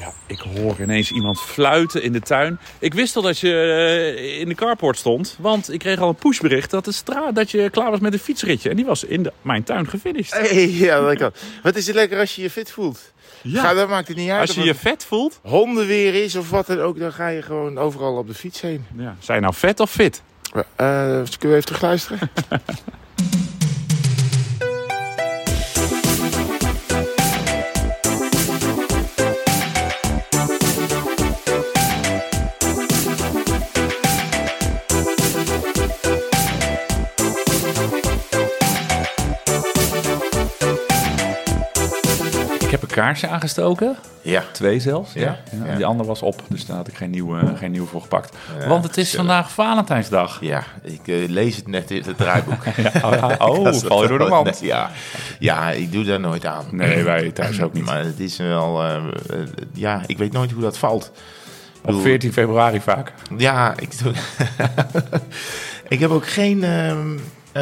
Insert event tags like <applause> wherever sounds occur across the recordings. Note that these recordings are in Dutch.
Ja, ik hoor ineens iemand fluiten in de tuin. Ik wist al dat je eh, in de carport stond. Want ik kreeg al een pushbericht dat, de straat, dat je klaar was met een fietsritje. En die was in de, mijn tuin gefinished. Hey, ja, dat kan. Wat is het lekker als je je fit voelt? Ja. Ga, dat maakt het niet uit. Als je je vet voelt. hondenweer is of wat dan ook, dan ga je gewoon overal op de fiets heen. Ja. Zijn je nou vet of fit? Eh kunnen we even terugluisteren? Ik <laughs> kaarsje aangestoken. Ja. Twee zelfs. Ja, ja. Die andere was op, dus daar had ik geen nieuwe, geen nieuwe voor gepakt. Ja, Want het is vandaag Valentijnsdag. Ja, ik eh, lees het net in het draaiboek. <laughs> Ja, oh, oh, <laughs> is val je door de mand. Ja. ja, ik doe daar nooit aan. Nee, wij thuis ook niet. Maar het is wel... eh, eh, ja, ik weet nooit hoe dat valt. Op bedoel, 14 februari vaak. Ja, ik doe... <laughs> ik heb ook geen...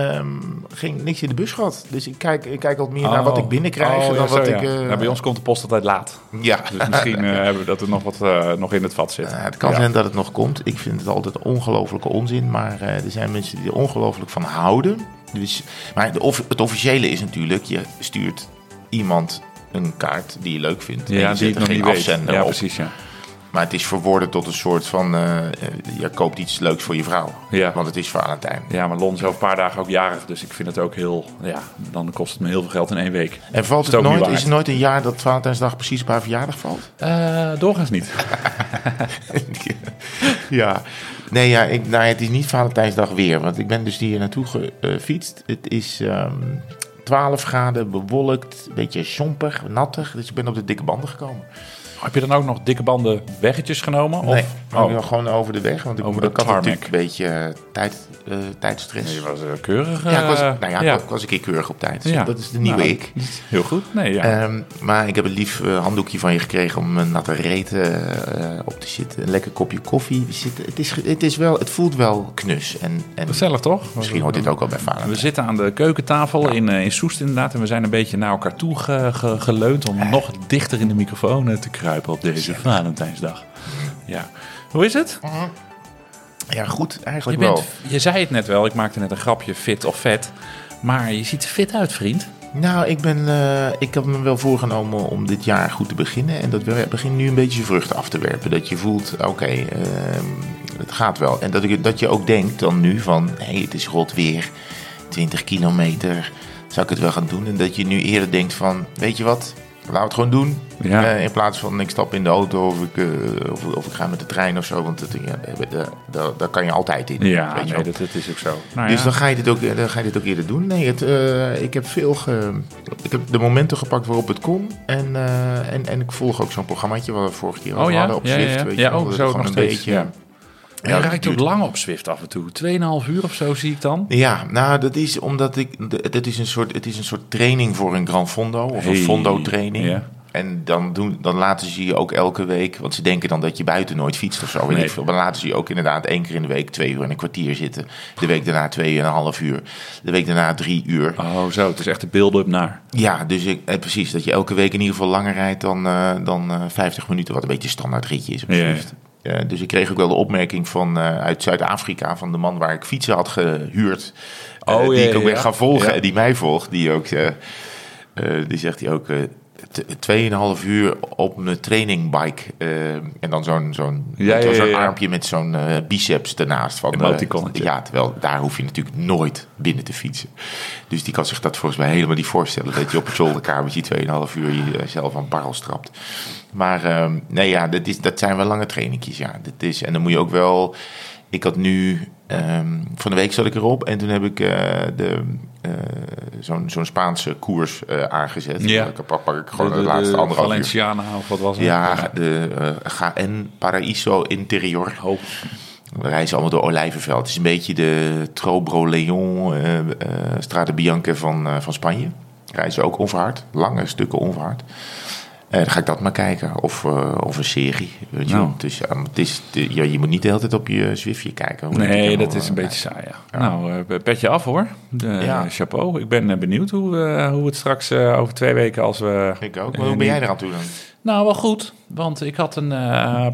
ehm, geen, niks in de bus gehad. Dus ik kijk, ik kijk altijd meer naar wat ik binnenkrijg Oh, dan ja, wat zo, ik... ja. eh, Nou, bij ons komt de post altijd laat. Ja. Dus misschien eh, <laughs> hebben we dat er nog wat eh, nog in het vat zit. Het kan Ja. zijn dat het nog komt. Ik vind het altijd ongelofelijke onzin. Maar eh, er zijn mensen die er ongelooflijk van houden. Dus, maar de off- het officiële is natuurlijk... je stuurt iemand een kaart die je leuk vindt. en Ja, je die zet er geen afzender Ja, op. precies, ja. Maar het is verworden tot een soort van... eh, eh, je koopt iets leuks voor je vrouw. Ja. Want het is Valentijn. Ja, maar Lon is over een paar dagen ook jarig, dus ik vind het ook heel... Ja, dan kost het me heel veel geld in één week. En valt het nooit, is er nooit een jaar dat Valentijnsdag precies op haar verjaardag valt? Eh, doorgaans niet. <laughs> ja. Nee, ja, ik, nou, het is niet Valentijnsdag weer. Want ik ben dus hier naartoe gefietst. Het is ehm 12 graden, bewolkt, een beetje chompig, nattig. Dus ik ben op de dikke banden gekomen. Heb je dan ook nog dikke banden weggetjes genomen? Nee, Of, oh. gewoon over de weg. Want ik, Over had natuurlijk een beetje eh, tijd, eh, tijdstress. Nee, je was eh, keurig. ja, ik was, nou ja, ik was een keer keurig op tijd. Dus Ja. Dat is de nieuwe Nou, ik. Heel goed. Nee, ja. Ehm, maar ik heb een lief handdoekje van je gekregen om een natte reet eh, op te zitten. Een lekker kopje koffie. We zitten, het, is, het, is wel, het voelt wel knus. En, en Gezellig toch? misschien hoort dit ook wel bij Valentijn. We zitten aan de keukentafel in, in Soest inderdaad. En we zijn een beetje naar elkaar toe ge- ge- geleund om nog dichter in de microfoon te kruipen op deze Valentijnsdag. Ja. Hoe is het? Ja, goed, Je, eigenlijk wel. bent, je zei het net wel, ik maakte net een grapje fit of vet. Maar je ziet er fit uit, vriend. Nou, ik, ben, eh, ik heb me wel voorgenomen om dit jaar goed te beginnen. En dat we- begint nu een beetje zijn vruchten af te werpen. Dat je voelt, oké, ehm, het gaat wel. En dat, ik, dat je ook denkt dan nu van, hé, hey, het is rot weer. 20 kilometer, zou ik het wel gaan doen? En dat je nu eerder denkt van, weet je wat, laten we het gewoon doen. Ja. Eh, in plaats van ik stap in de auto of ik, eh, of, of ik ga met de trein of zo. Want dat, ja, daar, daar, kan je altijd in. Ja, weet je nee, dat, dat is ook zo. Nou, Dus ja. dan ga, je dit ook, dan ga je dit ook eerder doen. Nee, het, eh, ik heb veel ge, ik heb de momenten gepakt waarop het kon. En, eh, en, en ik volg ook zo'n programmaatje wat we vorige keer Oh ja, hadden op ja, Zwift. ja, Weet ja. je wel, oh, dat zo nog steeds. beetje- ja. Ja, dat raakt ook lang op Zwift af en toe. 2,5 uur of zo zie ik dan. Ja, nou, dat is omdat ik. Het is een soort, het is een soort training voor een Gran Fondo. Of Hey, een Fondo-training. ja. En dan, doen, dan laten ze je ook elke week. Want ze denken dan dat je buiten nooit fietst of zo. Weet Nee. ik veel. Maar dan laten ze je ook inderdaad één keer in de week twee uur en een kwartier zitten. De week daarna twee en een half uur. De week daarna drie uur. Oh, zo. Het is echt de build-up naar. Ja, dus ik, eh, precies. Dat je elke week in ieder geval langer rijdt dan, eh, dan eh 50 minuten. Wat een beetje een standaard ritje is op Ja, Eh, dus ik kreeg ook wel de opmerking van, eh, uit Zuid-Afrika van de man waar ik fietsen had gehuurd. eh, Oh, die ja, ik ook ja. gaan volgen Ja. en die mij volgt. Die, ook, die zegt hij ook... eh, t- Tweeënhalf uur op een trainingbike. en dan zo'n zo'n Ja, armpje met zo'n biceps ernaast. Van, Emoticonnetje. ja, terwijl daar hoef je natuurlijk nooit binnen te fietsen. Dus die kan zich dat volgens mij helemaal niet voorstellen. Dat je op een zolderkamertje 2,5 uur jezelf aan parel strapt. Maar ehm, nee, ja, dat, is, dat zijn wel lange trainingjes. Ja. Dat is, en dan moet je ook wel... Ik had nu... ehm, van de week zat ik erop en toen heb ik eh, de, eh, zo'n zo'n Spaanse koers eh, aangezet. Ja. Dan pak, pak ik gewoon De- de, de- laatste uur. Valenciana of wat was het? Ja, de GN Paraíso Interior. Oh. We reizen allemaal door Olijvenveld. Het is een beetje de Trobro-Leon, eh eh Strade Bianche van, van Spanje. Reizen ook onverhard, lange stukken onverhard. Eh, dan ga ik dat maar kijken. Of, eh, of een serie. Weet je, Nou. wel. het is, ja, je moet niet de hele tijd op je Zwiftje kijken. Nee, dat is een beetje saai, ja. Nou, petje af hoor. De, Ja. Chapeau. Ik ben benieuwd hoe, hoe het straks over twee weken als we... Ik ook. Maar hoe ben jij eraan toe dan? Nou, wel goed. Want ik had een... eh,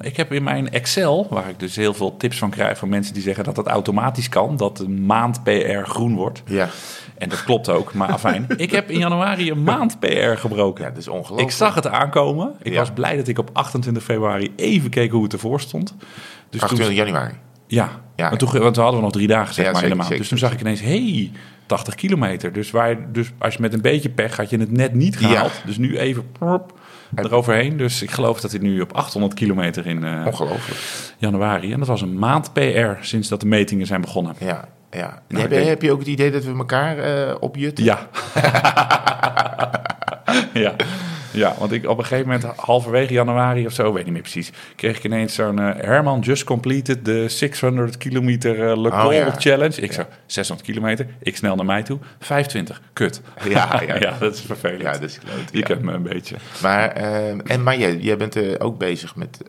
ik heb in mijn Excel, waar ik dus heel veel tips van krijg... van mensen die zeggen dat het automatisch kan... dat een maand PR groen wordt. Ja, En dat klopt ook, maar afijn. <laughs> ik heb in januari een maand PR gebroken. ja dat is ongelooflijk. Ik zag het aankomen. Ik Ja. was blij dat ik op 28 februari even keek hoe het ervoor stond. Dus 28 januari. Ja, Ja. Want toen, want toen hadden we nog drie dagen zeg Ja, maar in de maand. dus toen zag ik ineens, hey, 80 kilometer. Dus, waar, dus als je met een beetje pech had je het net niet gehaald. Ja. Dus nu even prop, eroverheen. Dus ik geloof dat hij nu op 800 kilometer in eh, Ongelooflijk. januari. En dat was een maand PR sinds dat de metingen zijn begonnen. Ja, ja. Nou, heb, denk- heb je ook het idee dat we elkaar eh opjutten? Ja. <laughs> ja. Ja, want ik op een gegeven moment, halverwege januari of zo, weet niet meer precies, kreeg ik ineens zo'n eh, Herman just completed de 600 kilometer eh, Le Oh, Col ja. Challenge. Ik zo, 600 kilometer, ik snel naar mij toe, 25, kut. Ja, ja. <laughs> ja dat is vervelend. Ja, dat is kloot. Je kent me een beetje. Maar, eh, en, maar jij, jij bent ook bezig met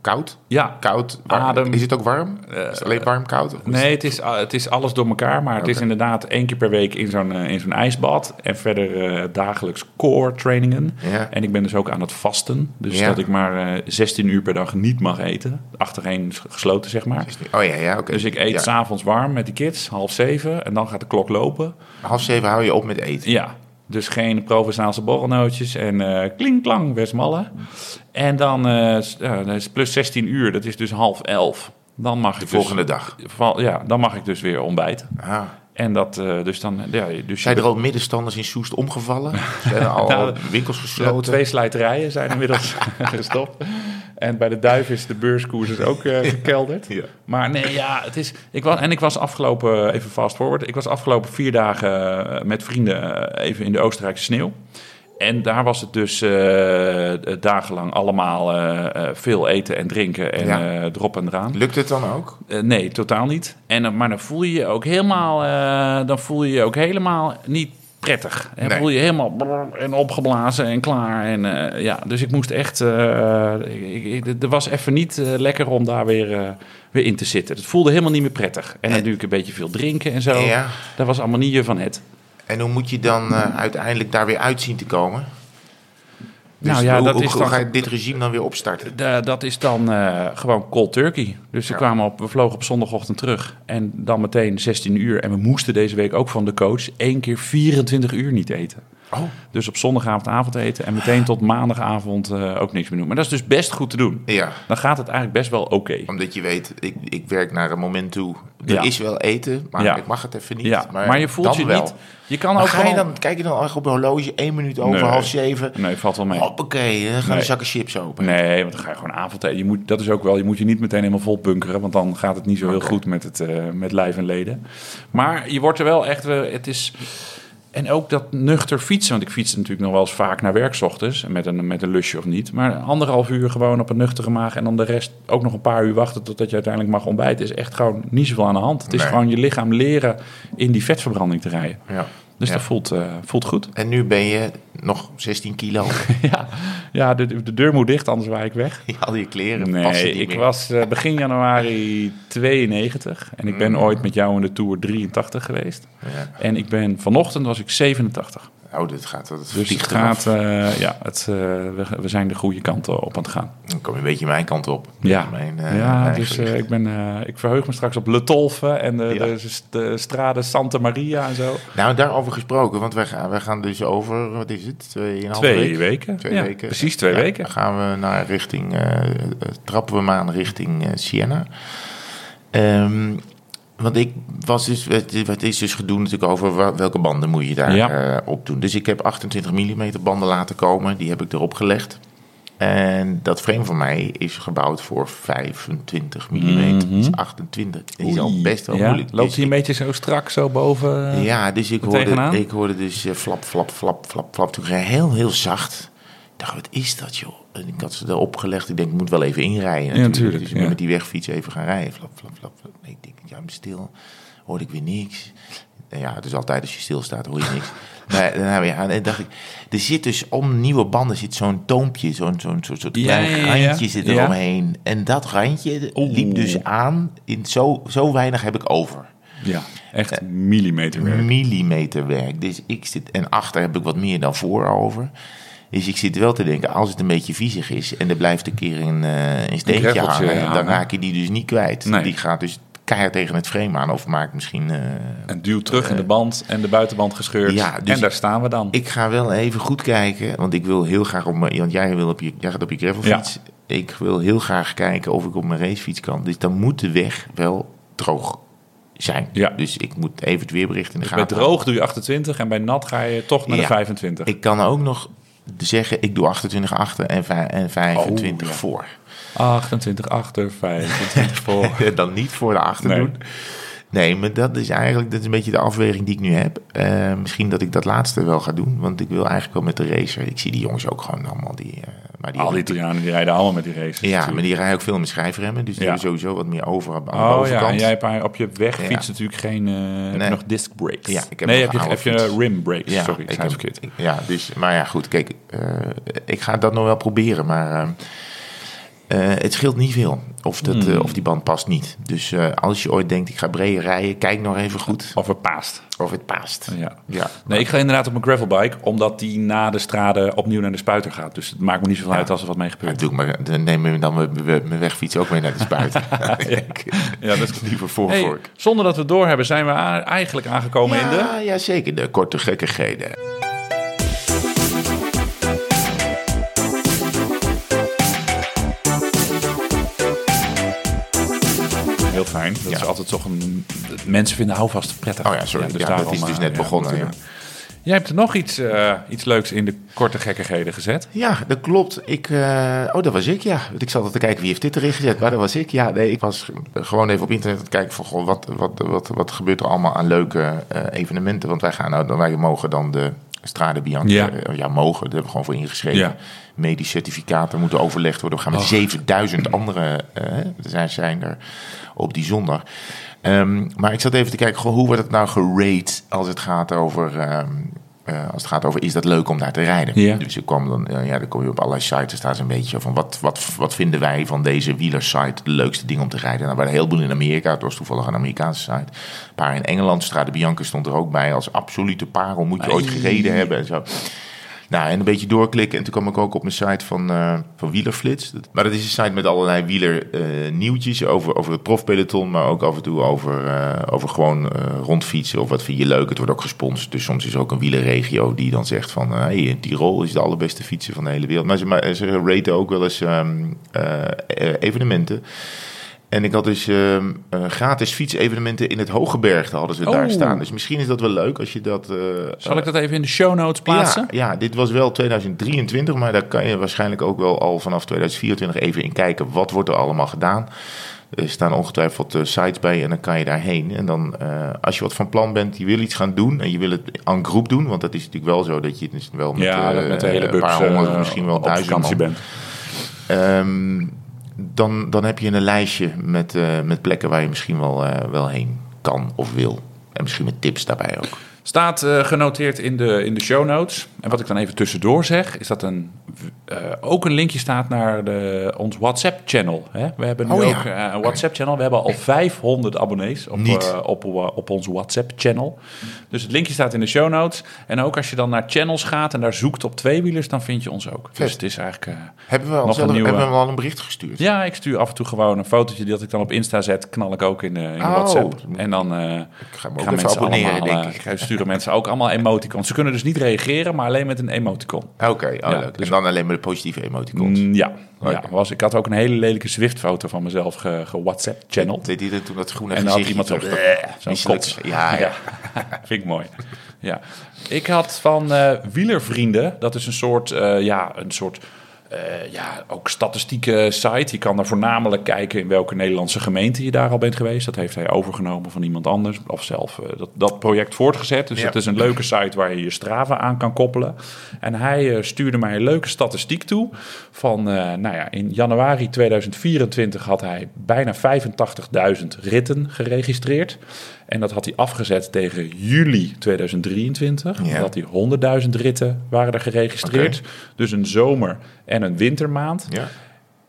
koud? Ja, Koud? warm. Adem. Is het ook warm? is het alleen warm, koud? Of Nee, het is, het is alles door elkaar. Maar het is inderdaad één keer per week in zo'n in zo'n ijsbad. En verder dagelijks core trainingen. Ja. En ik ben dus ook aan het vasten. Dus Ja. dat ik maar eh 16 uur per dag niet mag eten. Achtereen gesloten, zeg maar. Oh ja, ja, oké. Dus ik eet Ja. s'avonds warm met die kids, half zeven. En dan gaat de klok lopen. Half zeven hou je op met eten. Ja, dus geen Provençaalse borrelnootjes en eh klinklang Westmalle. En dan eh, s- is plus 16 uur, dat is dus half elf. Dan mag ik De volgende dus, dag. Val- Ja, dan mag ik dus weer ontbijten. Ah. En dat, eh, dus dan, ja, dus Zijn er al middenstanders in Soest omgevallen? <laughs> Zijn er al Nou, winkels Ja, gesloten? twee slijterijen zijn inmiddels <laughs> <laughs> gestopt. En bij de duif is de beurskoers dus ook eh, gekelderd. Ja. Maar nee, ja, het is. Ik was, en ik was afgelopen, even fast forward. Ik was afgelopen vier dagen eh, met vrienden even in de Oostenrijkse sneeuw. En daar was het dus eh, dagenlang allemaal eh, eh, veel eten en drinken en Ja. eh, erop en eraan. Lukt het dan ook? Eh, nee, totaal niet. En, maar dan voel je je ook helemaal, eh, dan voel je je ook helemaal niet prettig. En Nee. voel je je helemaal en opgeblazen en klaar. En, eh, ja, dus ik moest echt, eh, er was even niet eh, lekker om daar weer, eh, weer in te zitten. Het voelde helemaal niet meer prettig. En natuurlijk een beetje veel drinken en zo. Ja. Dat was allemaal niet je van het. En hoe moet je dan eh, uiteindelijk daar weer uit zien te komen? Dus Nou ja, hoe, dat hoe, is hoe dan- ga je dit regime dan weer opstarten? Da- dat is dan eh, gewoon cold turkey. Dus we, Ja. kwamen op, we vlogen op zondagochtend terug. En dan meteen 16 uur. En we moesten deze week ook van de coach één keer 24 uur niet eten. Oh, Dus op zondagavond avondeten en meteen tot maandagavond eh, ook niks meer doen. Maar dat is dus best goed te doen. ja. Dan gaat het eigenlijk best wel oké. Omdat je weet, ik, ik werk naar een moment toe. Er Ja. is wel eten, maar Ja. ik mag het even niet. Ja, maar, je voelt je wel. niet. Je kan Maar ook ga je dan, kijk je dan echt op een horloge, één minuut over, Nee. half zeven. Nee, valt wel mee. Hoppakee, dan gaan Nee. de zakken chips open. Nee, want dan ga je gewoon avondeten. Je moet, dat is ook wel, je moet je niet meteen helemaal vol bunkeren, want dan gaat het niet zo heel goed met, het, eh, met lijf en leden. Maar je wordt er wel echt, eh, het is... En ook dat nuchter fietsen, want ik fiets natuurlijk nog wel eens vaak naar werk 's ochtends, met een, met een lusje of niet. Maar anderhalf uur gewoon op een nuchtere maag en dan de rest ook nog een paar uur wachten totdat je uiteindelijk mag ontbijten, is echt gewoon niet zoveel aan de hand. Het is gewoon je lichaam leren in die vetverbranding te rijden. Ja. Dus Ja. dat voelt, eh, voelt goed. En nu ben je nog 16 kilo. <laughs> ja, ja de, de deur moet dicht, anders waai ik weg. Je <laughs> Al je kleren Nee, passen niet ik meer. was eh, begin januari 92 en ik ben Mm. ooit met jou in de Tour 83 geweest. Ja. En ik ben vanochtend was ik 87. Oh, dit gaat, dat Dus het gaat, eh, ja, het, eh, we, we zijn de goede kant op aan het gaan. Dan kom je een beetje mijn kant op. Ja, Mijn, eh, ja dus ik, ben, ik verheug me straks op Le Tolfe en de, Ja. de, de strade Santa Maria en zo. Nou, daarover gesproken, want wij gaan, wij gaan dus over, wat is het, tweeënhalve Twee week? weken. Twee Ja, weken. Precies twee Ja, weken. Dan gaan we naar richting, trappen we maar aan richting Siena. Ehm, want ik was dus, het, is dus gedoe natuurlijk over welke banden moet je daar Ja. eh, op doen. Dus ik heb 28 mm banden laten komen, die heb ik erop gelegd. En dat frame van mij is gebouwd voor 25 mm. Is 28. Dat is al Mhm. Best wel Ja, moeilijk. Loopt Dus hij een beetje zo strak zo boven? eh? ja, dus ik er hoorde, tegenaan? ik hoorde dus eh, flap, flap, flap, flap, flap. Toen heel, heel zacht. Dacht, wat is dat, joh? En ik had ze erop gelegd. Ik denk, ik moet wel even inrijden natuurlijk. natuurlijk, Dus ik ben ja. met die wegfiets even gaan rijden. Flap, flap, flap, flap. Nee, ik denk, ja, ik ben stil. Hoorde ik weer niks. En ja, het is altijd als je stilstaat, hoor je niks. <laughs> maar nou, ja, en dacht ik, er zit dus om nieuwe banden zit zo'n toompje, zo'n zo'n soort Ja, klein ja, ja. randje zit Ja. eromheen. En dat randje Oeh. liep dus aan in zo, zo weinig heb ik over. Ja, echt millimeterwerk. Millimeterwerk. Dus ik zit, en achter heb ik wat meer dan voor over. Dus ik zit wel te denken, als het een beetje viezig is en er blijft een keer een, eh, een steentje greffeltje hangen, dan raak je die dus niet kwijt. Nee. Die gaat dus keihard tegen het frame aan of maakt misschien... eh, En duw terug in de band en de buitenband gescheurd. Ja, dus en daar staan we dan. Ik ga wel even goed kijken, want ik wil heel graag op mijn... Want jij, wil op je, jij gaat op je gravelfiets. Ik wil heel graag kijken of ik op mijn racefiets kan. Dus dan moet de weg wel droog zijn. Ja. Dus ik moet even het weerbericht in de bij gaten droog doe je 28 en bij nat ga je toch naar Ja. de 25. Ik kan ook nog zeggen, ik doe 28 achter en, en 25 Oh, ja. voor. 28 achter, 25 <laughs> voor. dan niet voor de achter Nee. doen. Nee, maar dat is eigenlijk dat is een beetje de afweging die ik nu heb. Eh, misschien dat ik dat laatste wel ga doen, want ik wil eigenlijk wel met de racer. Ik zie die jongens ook gewoon allemaal die. eh, maar die Al die Italianen die rijden allemaal met die races. ja, natuurlijk. maar die rijden ook veel met schijfremmen, dus die Ja. hebben sowieso wat meer over aan de Oh ja, bovenkant. en jij hebt haar op je wegfiets Ja. natuurlijk geen... Nee. nog disc brakes? Ja, ik heb nee, heb je, heb je rim brakes? Ja, Sorry, ik heb- verkeerd. ja, dus, maar ja, goed, kijk, eh, ik ga dat nog wel proberen, maar eh, het scheelt niet veel of, dat, Hmm. eh, of die band past niet. Dus eh, als je ooit denkt, ik ga breder rijden, kijk nog even goed Of het paast. of het past. Ja. Ja. Nee, ik ga inderdaad op mijn gravelbike, omdat die na de straden opnieuw naar de spuiter gaat. Dus het maakt me niet zoveel uit als er wat mee Ja, gebeurt. doe ik maar, dan nemen we dan mijn, wegfiets ook mee naar de spuit. <laughs> Ja, dat is <laughs> Liever voor Hey, zonder dat we het doorhebben, zijn we eigenlijk aangekomen in de... Ja, ja, zeker. De korte gekkigheden. Fijn. Dat is Ja. altijd toch een... Mensen vinden houvast prettig. Oh ja, sorry. Ja, dat is dus eh, net begonnen. Ja. we- Jij hebt er nog iets, eh, iets leuks in de korte gekkigheden gezet. Ja, dat klopt. Ik, eh, oh, dat was ik, ja. Want Ik zat al te kijken wie heeft dit erin gezet. Maar dat was ik. Ja, nee, ik was gewoon even op internet aan het kijken van... Goh, wat, wat, wat, wat gebeurt er allemaal aan leuke eh, evenementen? Want wij, gaan nou, wij mogen dan de Strade Bianca... Ja. Ja. ja, mogen. Daar hebben we gewoon voor ingeschreven. Ja. Medisch certificaten moeten overlegd worden. We gaan met 7000 andere eh, zijn, zijn er op die zondag. Ehm, maar ik zat even te kijken, goh, hoe wordt het nou gerate als het gaat over... ehm, eh, als het gaat over, is dat leuk om daar te rijden? Ja. Dus ik kwam dan, eh, ja, dan kom je op allerlei sites, er staat een beetje van, wat, wat, wat vinden wij van deze wielersite de leukste ding om te rijden? Nou, er waren heel veel in Amerika, het was toevallig een Amerikaanse site. Een paar in Engeland, Strade Bianca stond er ook bij als absolute parel, moet je ooit gereden hebben en zo. Nou, en een beetje doorklikken. En toen kwam ik ook op een site van, eh van Wielerflits. Maar dat is een site met allerlei wieler eh, over, over het profpeloton. Maar ook af en toe over, eh, over gewoon rondfietsen. Of wat vind je leuk. Het wordt ook gesponsord. Dus soms is er ook een wielerregio die dan zegt van... eh, hey, Tirol is de allerbeste fietsen van de hele wereld. Maar ze, maar ze raten ook wel eens ehm, eh, eh, evenementen. En ik had dus ehm, eh, gratis fietsevenementen in het Hogebergte hadden ze daar Oh. staan. Dus misschien is dat wel leuk als je dat... eh, Zal ik dat even in de show notes plaatsen? ja, ja, dit was wel 2023, maar daar kan je waarschijnlijk ook wel al vanaf 2024 even in kijken. Wat wordt er allemaal gedaan? Er staan ongetwijfeld eh, sites bij en dan kan je daarheen. En dan, als je wat van plan bent, je wil iets gaan doen en je wil het aan groep doen. Want dat is natuurlijk wel zo dat je dus wel met, Ja, met de hele een paar honderd, misschien wel op duizend bent. Ehm, dan, dan heb je een lijstje met, eh, met plekken waar je misschien wel, eh, wel heen kan of wil. En misschien met tips daarbij ook. Staat eh, genoteerd in de, in de show notes. En wat ik dan even tussendoor zeg, is dat een, eh, ook een linkje staat naar de, ons WhatsApp-channel. We hebben nu Oh, ja. ook eh, een WhatsApp-channel. We hebben al 500 abonnees op, op, op, ons WhatsApp-channel. Dus het linkje staat in de show notes. En ook als je dan naar channels gaat en daar zoekt op tweewielers, dan vind je ons ook. Dus het is eigenlijk... Hebben we, al Nog zelf, een nieuwe- hebben we al een bericht gestuurd? ja, ik stuur af en toe gewoon een fotootje dat ik dan op Insta zet. Knal ik ook in de, in Oh. WhatsApp. En dan... Ik ga gaan ook mensen abonneren, allemaal, denk ik. gaan- sturen mensen ook allemaal emoticons. Ze kunnen dus niet reageren, maar alleen met een emoticon. Oké, oh, Ja, leuk. dus- en dan alleen maar de positieve emoticons. Mm, ja, ja was, ik had ook een hele lelijke Zwift-foto van mezelf ge, ge-WhatsApp-channeld. Deed hij er toen dat groene En dan had iemand zo... "Bleh", Zo'n Misselijk. kot. Ja, <laughs> ja. Vind ik mooi. Ja. Ik had van eh, Wielervrienden, dat is een soort, eh, ja, een soort eh, ja, ook statistieke site. Je kan daar voornamelijk kijken in welke Nederlandse gemeente je daar al bent geweest. Dat heeft hij overgenomen van iemand anders. Of zelf eh, dat, dat project voortgezet. Dus Ja. het is een leuke site waar je je Strava aan kan koppelen. En hij eh, stuurde mij een leuke statistiek toe. Van, nou ja, in januari 2024 had hij bijna 85.000 ritten geregistreerd. En dat had hij afgezet tegen juli 2023. Ja. Dat hij 100.000 ritten waren er geregistreerd. Dus een zomer- en een wintermaand. Ja.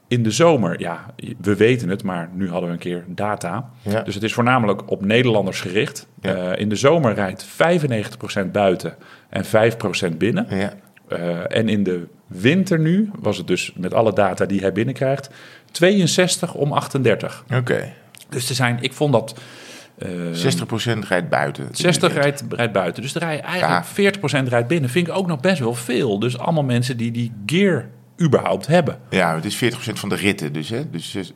in de zomer, ja, we weten het, maar nu hadden we een keer data. Ja. Dus het is voornamelijk op Nederlanders gericht. Eh, in de zomer rijdt 95% buiten en 5% binnen. Ja. Eh, en in de winter nu was het dus met alle data die hij binnenkrijgt 62 om 38. Oké. Dus er zijn, ik vond dat eh, 60% rijdt buiten. 60 rijdt, rijdt buiten. Dus er rijdt eigenlijk 40% rijdt binnen. Vind ik ook nog best wel veel. Dus allemaal mensen die die gear überhaupt hebben. Ja, het is 40% van de ritten dus. Hè? Dus, dus,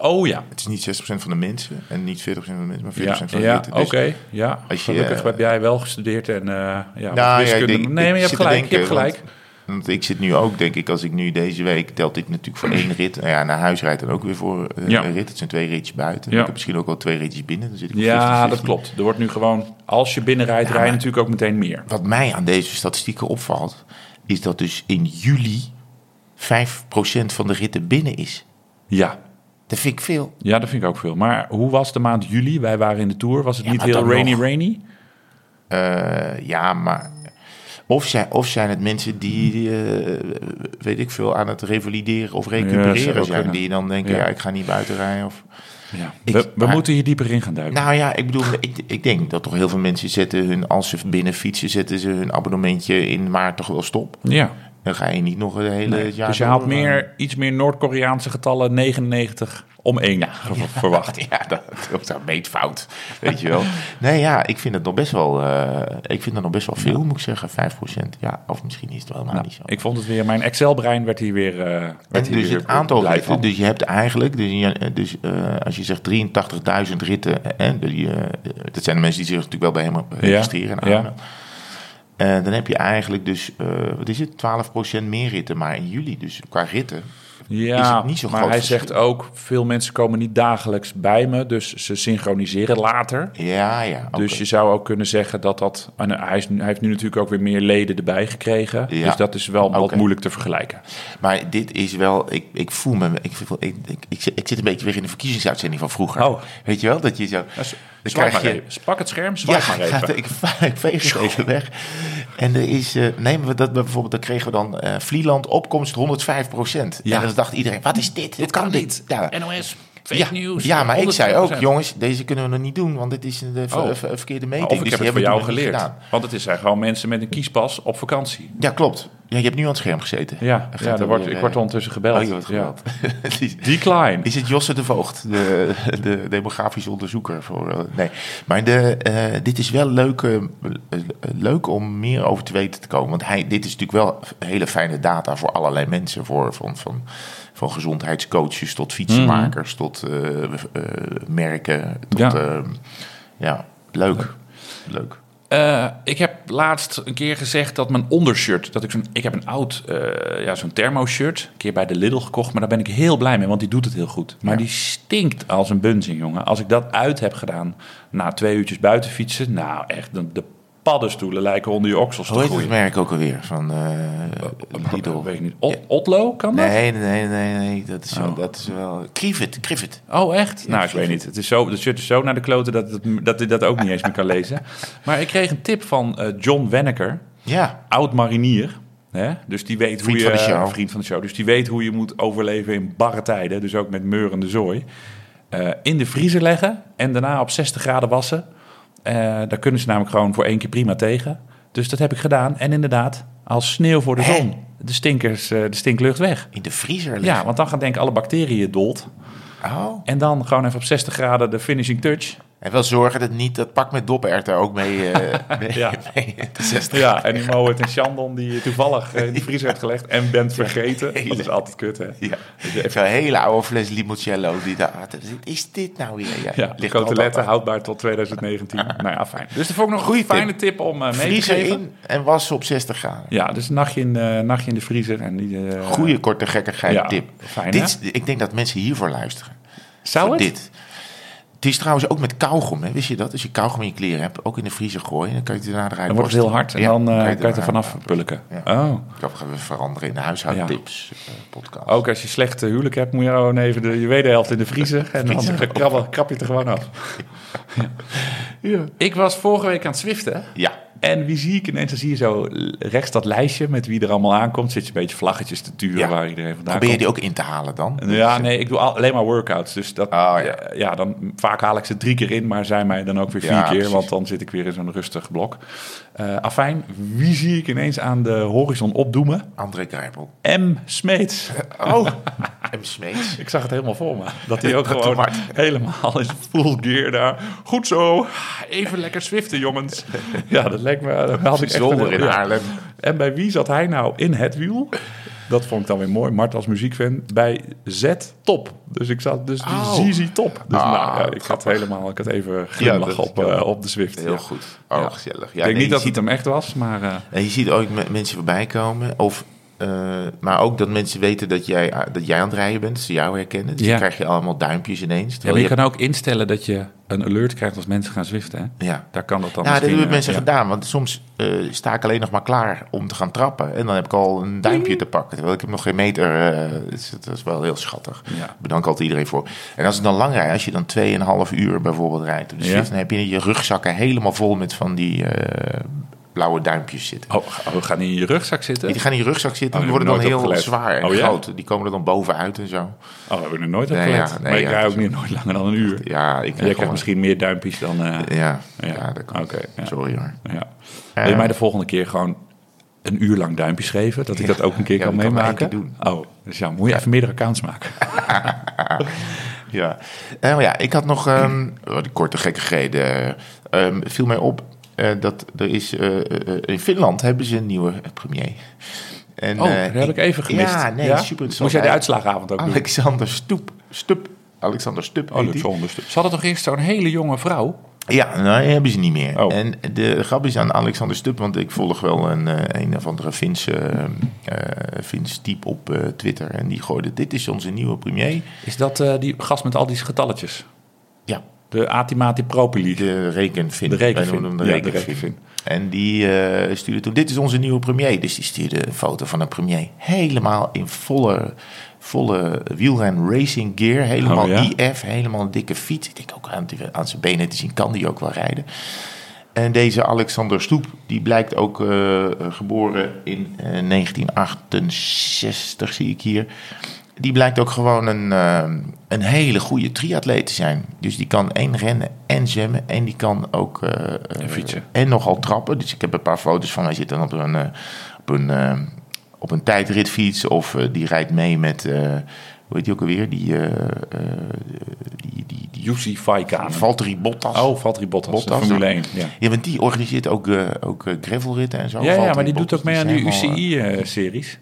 Oh ja. het is niet 60% van de mensen en niet 40% van de mensen, maar 40% Ja, van de ja ritten. oké. Dus, ja. als je, Gelukkig eh, heb jij wel gestudeerd en eh ja, Nou, ja, wiskunde. ik denk- nee, maar je hebt gelijk. je hebt gelijk. Want, want ik zit nu ook, denk ik, als ik nu deze week telt ik natuurlijk voor één rit. Nou ja, naar huis rijdt dan ook weer voor eh, Ja. een rit. Het zijn twee ritjes buiten. Ja. Ik heb misschien ook wel twee ritjes binnen. Dan zit ik Ja, 50-50. dat klopt. Er wordt nu gewoon, als je binnenrijdt, rij je maar- natuurlijk ook meteen meer. Wat mij aan deze statistieken opvalt, is dat dus in juli 5% van de ritten binnen is. Ja. Dat vind ik veel. ja, dat vind ik ook veel. Maar hoe was de maand juli? Wij waren in de Tour. Was het niet heel rainy nog. rainy? Eh, ja, maar. Of zijn, of zijn het mensen die, eh, weet ik veel, aan het revalideren of recupereren zijn. Die dan denken, Ja. ja, ik ga niet buiten rijden. Of... Ja. Ik- we we maar- moeten hier dieper in gaan duiken. Nou ja, ik bedoel, ik, ik denk dat toch heel veel mensen zetten hun, als ze binnen fietsen, zetten ze hun abonnementje in maart toch wel stop. ja. Dan ga je niet nog een hele Nee. jaar Dus je haalt door, meer, iets meer Noord-Koreaanse getallen 99 om 1 <laughs> verwacht. Ja, dat, dat is een meetfout, weet je wel. <laughs> Nee, ja, ik vind het nog best wel, eh, ik vind het nog best wel veel, moet ik zeggen, 5%. Ja, of misschien is het wel helemaal Nou, niet zo. ik vond het weer, mijn Excel-brein werd hier weer. eh werd En hier dus weer het aantal ritten, dus je hebt eigenlijk, dus, je- dus eh, als je zegt 83.000 ritten, eh, die, eh, dat zijn de mensen die zich natuurlijk wel bij hem registreren en ja. aanmelden. Eh, dan heb je eigenlijk dus, eh, wat is het, 12% meer ritten, maar in juli, dus qua ritten. Ja, is het niet zo maar groot hij verschil. zegt ook, veel mensen komen niet dagelijks bij me, dus ze synchroniseren later. Ja, ja. Dus je zou ook kunnen zeggen dat dat... En hij, is, hij heeft nu natuurlijk ook weer meer leden erbij gekregen. Ja. Dus dat is wel wat moeilijk te vergelijken. Maar dit is wel, ik, ik voel me, ik, ik, ik, ik, zit- ik zit een beetje weer in de verkiezingsuitzending van vroeger. Oh. Weet je wel, dat je zo... Dan krijg je. Pak het scherm, swipe ja, maar even. gaat- ik, <laughs> ik veeg het even weg. En er is, eh, nemen we dat bijvoorbeeld, dan kregen we dan eh Vlieland opkomst 105 procent. Ja. En dan dacht iedereen, wat is dit? Dit kan dit. Ja. NOS, fake Ja, news. ja, maar ik zei ook, 100%. jongens, deze kunnen we nog niet doen, want dit is een eh, Oh. ver- ver- verkeerde meting. Of ik Dus heb het voor jou geleerd. Want het zijn gewoon mensen met een kiespas op vakantie. Ja, klopt. Ja, je hebt nu aan het scherm gezeten. Ja, ja er er wordt, ik eh, word ondertussen gebeld. Oh, je wordt Ja. gebeld. <laughs> Die- Decline. Is het Josse de Voogd, de, de demografische onderzoeker? Voor, eh, nee, maar de, eh, dit is wel leuk, eh, eh, leuk om meer over te weten te komen. Want hij, dit is natuurlijk wel hele fijne data voor allerlei mensen. Voor, van, van, van gezondheidscoaches tot fietsenmakers, tot eh, eh, merken. Tot, Ja. ja. ja, leuk. Leuk. Eh, ik heb laatst een keer gezegd dat mijn ondershirt, dat ik zo'n, ik heb een oud, ja, zo'n thermo-shirt, een keer bij de Lidl gekocht, maar daar ben ik heel blij mee, want die doet het heel goed. Maar Ja. die stinkt als een bunzing, jongen. Als ik dat uit heb gedaan na twee uurtjes buiten fietsen, nou echt, de, de paddenstoelen lijken onder je oksels Hoe te heet het groeien. merk ook alweer? Van eh Lidl. Weet ik niet. Ot- Otlo, kan dat? Nee, nee, nee, nee. Dat is wel... Oh. Dat is wel Krivet, Krivet. Oh, echt? nou, ik weet niet. Het, is zo, het shirt is zo naar de kloten dat, het, dat hij dat ook niet eens meer kan lezen. Maar ik kreeg een tip van eh, John Wenneker. Ja, oud marinier. Hè? Dus die weet Vriend hoe je. van de show. Vriend van de show. Dus die weet hoe je moet overleven in barre tijden. Dus ook met meurende zooi. In de vriezer leggen en daarna op 60 graden wassen. Eh, daar kunnen ze namelijk gewoon voor één keer prima tegen. Dus dat heb ik gedaan. En inderdaad, als sneeuw voor de Hè? zon. De stinkers, eh, de stinklucht weg. in de vriezer leggen. Ja, want dan gaan denken alle bacteriën dood. Oh. En dan gewoon even op 60 graden de finishing touch. En wel zorgen dat niet dat pak met doperwten ook mee, eh <laughs> mee, Ja. mee de 60 Ja, en die Moet en Chandon die je toevallig in de vriezer hebt gelegd en bent vergeten. Dat is altijd kut, hè? Ja. Zo'n hele oude fles limoncello. Die daar, is dit nou weer? Ja, Ja, ligt coteletten altijd- houdbaar tot 2019. nou ja, fijn. Dus dat vond ik nog een fijne tip, om eh, mee te geven. in en wassen op 60 graden. Ja, dus een nachtje in, eh, nachtje in de vriezer. En die, Goeie korte gekkigheid ja, tip. fijn, dit, hè? ik denk dat mensen hiervoor luisteren. Zou het? dit. Het is trouwens ook met kauwgom, hè? wist je dat? Als je kauwgom in je kleren hebt, ook in de vriezer gooien, dan kan je het daarna eruit Dan wordt het heel hard en Ja, dan eh, kan je het het er vanaf pulken. Ja. Oh. Ik ga we veranderen in de huishoudtips eh, podcast. Ook als je slecht eh, huwelijk hebt, moet je gewoon even de, je wederhelft in de vriezer. En dan krab, krab je het er gewoon af. Ja. Ik was vorige week aan het zwiften. Ja. En wie zie ik ineens? Dan zie je zo rechts dat lijstje met wie er allemaal aankomt. Zit je een beetje vlaggetjes te turen Ja. waar iedereen vandaan Probeer je die ook in te halen dan? Ja, nee, ik doe al- alleen maar workouts. Dus dat, Oh, ja. ja. ja, dan vaak haal ik ze drie keer in, maar zij mij dan ook weer vier Ja, keer. precies. Want dan zit ik weer in zo'n rustig blok. Eh afijn, wie zie ik ineens aan de horizon opdoemen? André Grijpel. M. Smeets. <laughs> Oh, M. Smeets. Ik zag het helemaal voor me. Dat <laughs> hij ook Dat gewoon helemaal in full gear daar. Goed zo. Even lekker zwiften, jongens. <laughs> Ja, dat leek me... Dat had ik echt in. Haarlem. En bij wie zat hij nou in het wiel? Dat vond ik dan weer mooi. Mart als muziekfan. Bij Z Top. Dus ik zat dus Oh. Top. Dus Ah, nou, ja, ik had helemaal... Ik had even glimlach op, eh, op de Zwift. Heel ja. goed. Oh, gezellig. Ik denk nee, niet dat het hem echt was, maar... eh, En je ziet ook me- mensen voorbij komen. Of, eh, maar ook dat mensen weten dat jij, dat jij aan het rijden bent. Dat ze jou herkennen. Dus Ja. dan krijg je allemaal duimpjes ineens. ja, maar je je kan ook instellen dat je een alert krijgt als mensen gaan zwiften. Hè? ja. Daar kan dat dan Nou, dat hebben eh, mensen ja. gedaan. Want soms eh, sta ik alleen nog maar klaar om te gaan trappen. En dan heb ik al een duimpje te pakken. Terwijl ik heb nog geen meter. eh, dus dat is wel heel schattig. Ja. Bedank altijd iedereen voor. En als ik dan lang rijd, als je dan 2,5 uur bijvoorbeeld rijdt. Ja. Dan heb je je rugzakken helemaal vol met van die eh, blauwe duimpjes zitten. Oh, oh, gaan die in je rugzak zitten? Die gaan in je rugzak zitten. Oh, die daar worden dan heel zwaar en Oh, ja? groot. Die komen er dan bovenuit en zo. Oh, dat heb ik er nooit op Nee, ja, nee, maar ik rij ook niet nooit langer dan een uur. Ja, ik En jij krijg krijgt misschien meer duimpjes dan... eh, Ja, Ja. dat kan. Sorry hoor. ja. Wil je mij de volgende keer gewoon een uur lang duimpjes geven? Dat ik dat ook een keer Ja, kan meemaken? Oh, dus ja, moet je even meerdere accounts maken. <laughs> Ja, maar ja ik had nog ehm oh, die korte gekkigheden. Ehm viel mij op eh, dat er is eh, eh, in Finland hebben ze een nieuwe premier. En, Oh, dat heb ik even gemist. Ja, nee, super interessant. Moest jij de uitslagavond ook? Alexander Stoep, Stup, Alexander Stup. Alexander Stup. Ze hadden toch eerst zo'n hele jonge vrouw? Ja, nou, die hebben ze niet meer. Oh. En de grap is aan Alexander Stup, want ik volg wel een, een of andere Finse eh Fins type op Twitter. En die gooide, dit is onze nieuwe premier. Is dat die gast met al die getalletjes? De Atimati Propili. de rekenvin. De rekenvin. Wij de Ja, de rekenvin. rekenvin. En die eh, stuurde toen, dit is onze nieuwe premier. Dus die stuurde een foto van een premier. Helemaal in volle, volle wielren racing gear. Helemaal Oh, ja? IF, helemaal een dikke fiets. Ik denk ook aan, aan zijn benen te zien, kan die ook wel rijden. En deze Alexander Stoep, die blijkt ook eh, geboren in eh, 1968, zie ik hier. Die blijkt ook gewoon een, eh, een hele goede triatleet te zijn. Dus die kan en rennen en zwemmen. En die kan ook eh, En fietsen. en nogal trappen. Dus ik heb een paar foto's van. Hij zit dan op een, eh, op een, eh, op een tijdritfiets. Of eh, die rijdt mee met, eh, hoe heet die ook alweer? Die, eh, eh, die, die, die Faikane. Valtteri Bottas. Oh, Valtteri Bottas. Formule ja. 1. Ja. Ja, want die organiseert ook, eh ook eh, gravelritten en zo. Ja, ja, maar die doet ook mee aan die UCI-series.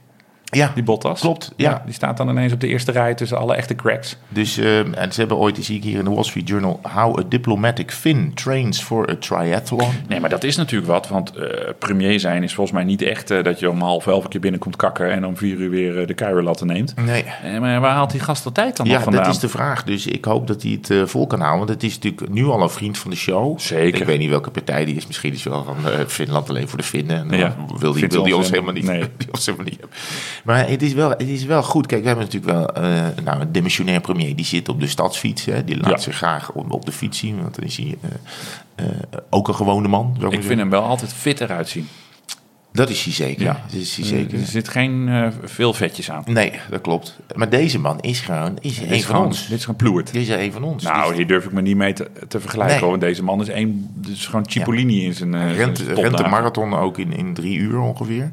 Ja, Die Bottas. Klopt, ja. Die staat dan ineens op de eerste rij tussen alle echte cracks. Dus eh, en ze hebben ooit, zie ik hier in de Wall Street Journal... How a diplomatic Finn trains for a triathlon. Nee, maar dat is natuurlijk wat. Want eh, premier zijn is volgens mij niet echt eh, dat je om half elf een keer binnenkomt kakken... en om vier uur weer de Cairo-latten neemt. Nee. Maar waar haalt die gast de tijd dan Ja, vandaan? dat is de vraag. Dus ik hoop dat hij het vol kan houden. Want het is natuurlijk nu al een vriend van de show. Zeker. Ik weet niet welke partij die is. Misschien is hij wel van Finland alleen voor de Finnen. En Ja. wil die, wil <laughs> die ons helemaal niet. nee. die ons helemaal niet hebben. Maar het is, wel, het is wel goed. Kijk, we hebben natuurlijk wel eh, nou, een demissionair premier. Die zit op de stadsfiets. Hè. Die laat Ja. zich graag op, op de fiets zien. Want dan is hij eh, eh, ook een gewone man. Ik vind hem wel altijd fit eruit zien. Dat is hij zeker. Ja. Dat is hij zeker. Er zit geen veel vetjes aan. Nee, dat klopt. Maar deze man is gewoon is Dit een is van gewoon, ons. dit is gewoon ploert. Dit is een van ons. Nou, Dus- hier durf ik me niet mee te, te vergelijken. Nee. hoor. Want deze man is één, dit is gewoon Cipollini in zijn, rent, zijn rent de topdagen. marathon ook in, in drie uur ongeveer.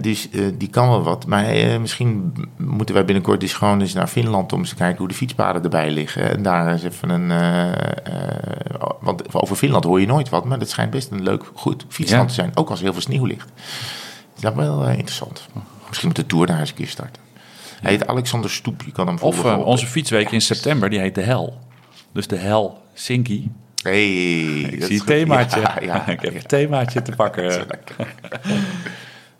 Dus die kan wel wat. Maar eh, misschien moeten wij binnenkort eens gewoon eens naar Finland om eens te kijken hoe de fietspaden erbij liggen. En daar eens even een. want over Finland hoor je nooit wat, maar dat schijnt best een leuk, goed fietsland Ja. te zijn. Ook als er heel veel sneeuw ligt. Dat is wel eh, interessant. Misschien moet de Tour daar eens een keer starten. Hij heet Alexander Stoep. Je kan hem Of onze fietsweek in september, die heet de Hel. Dus de Hel Sinky. Hey, Ik dat zie is het themaatje. Ja, ja, <laughs> ik heb het themaatje te pakken. <laughs>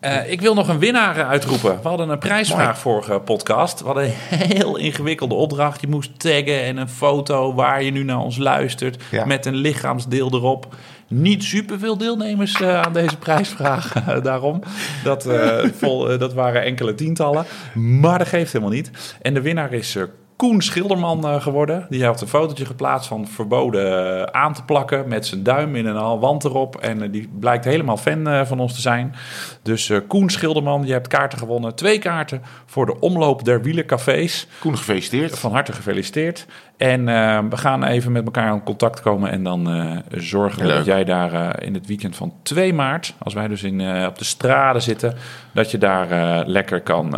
Eh, ik wil nog een winnaar eh, uitroepen. We hadden een prijsvraag Mooi. vorige podcast. We hadden een heel ingewikkelde opdracht. Je moest taggen en een foto waar je nu naar ons luistert. Ja. Met een lichaamsdeel erop. Niet superveel deelnemers eh, aan deze prijsvraag. <laughs> eh, daarom. Dat, eh, vol, eh, dat waren enkele tientallen. Maar dat geeft helemaal niet. En de winnaar is eh, Koen Schilderman eh, geworden. Die had een fotootje geplaatst van verboden eh, aan te plakken met zijn duim in een wand erop. En eh, die blijkt helemaal fan van ons te zijn. Dus Koen Schilderman, je hebt kaarten gewonnen. Twee kaarten voor de omloop der wielercafés. Koen, gefeliciteerd. Van harte gefeliciteerd. En eh, we gaan even met elkaar in contact komen en dan eh, zorgen we Leuk. dat jij daar eh, in het weekend van 2 maart, als wij dus in, op de straden zitten, dat je daar lekker kan,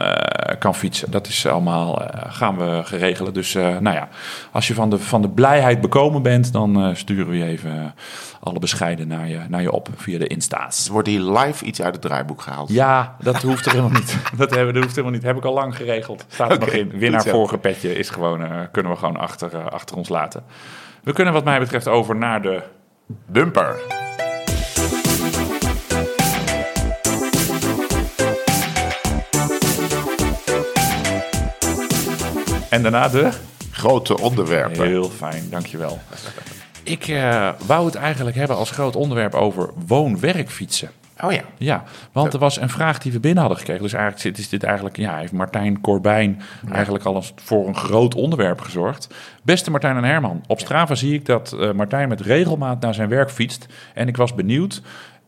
kan fietsen. Dat is allemaal, gaan we geregelen. Dus nou ja, als je van de, van de blijheid bekomen bent, dan sturen we je even alle bescheiden naar je, naar je op via de Insta's. Wordt hier live iets uit het draaiboek gehaald. Ja, dat hoeft er helemaal niet. <laughs> Dat, hebben, dat hoeft helemaal niet. Heb ik al lang geregeld. Staat er nog in. Winnaar vorige petje is gewoon, kunnen we gewoon achter, eh, achter ons laten. We kunnen wat mij betreft over naar de... Bumper. En daarna de... Grote onderwerpen. Heel fijn, dankjewel. Ik eh, wou het eigenlijk hebben als groot onderwerp over woon-werkfietsen. Oh ja. Ja, want er was een vraag die we binnen hadden gekregen. Dus eigenlijk is dit eigenlijk, ja, heeft Martijn Corbijn eigenlijk al eens voor een groot onderwerp gezorgd. Beste Martijn en Herman, op Strava zie ik dat eh, Martijn met regelmaat naar zijn werk fietst. En ik was benieuwd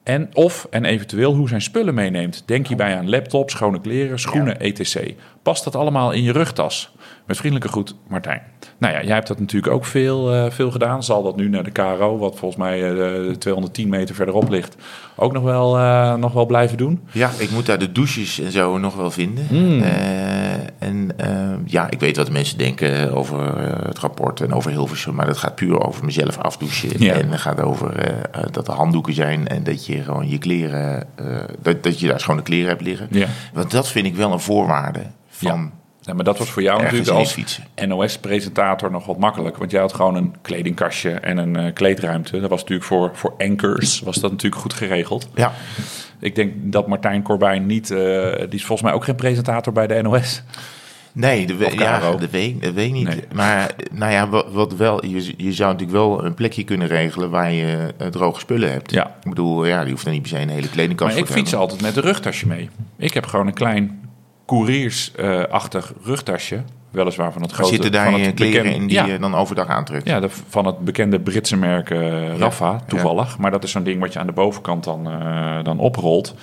en of en eventueel hoe zijn spullen meeneemt. Denk hierbij aan laptop, schone kleren, schoenen, etc. Past dat allemaal in je rugtas? Met vriendelijke groet, Martijn. Nou ja, jij hebt dat natuurlijk ook veel, eh, veel gedaan. Zal dat nu naar de KRO, wat volgens mij eh, 210 meter verderop ligt, ook nog wel, eh, nog wel blijven doen? Ja, ik moet daar de douches en zo nog wel vinden. Hmm. Eh, en eh, ja, ik weet wat de mensen denken over eh, het rapport en over Hilversum. Maar dat gaat puur over mezelf afdouchen. Ja. En het gaat over eh, eh, dat er handdoeken zijn en dat je gewoon je kleren... eh, dat, dat je daar schone kleren hebt liggen. Ja. Want dat vind ik wel een voorwaarde van Ja, maar dat was voor jou natuurlijk als. NOS-presentator nog wat makkelijk. Want jij had gewoon een kledingkastje en een eh, kleedruimte. Dat was natuurlijk voor, voor anchors was dat natuurlijk goed geregeld. Ja, Ik denk dat Martijn Corbijn niet... eh, die is volgens mij ook geen presentator bij de NOS. Nee, de we- ja, dat weet, dat weet ik niet. Nee. Maar nou ja, wat, wat wel, je, je zou natuurlijk wel een plekje kunnen regelen waar je eh, droge spullen hebt. Ja. Ik bedoel, ja, die hoeft er niet per se een hele kledingkast Maar ik fiets hebben. altijd met een rugtasje mee. Ik heb gewoon een klein couriersachtig rugtasje. Weliswaar van het grote... Zitten daar van het kleren bekende- in die Ja, je dan overdag aantrekt? Ja, de, van het bekende Britse merk eh, Rafa, ja. toevallig. Maar dat is zo'n ding wat je aan de bovenkant dan, dan oprolt.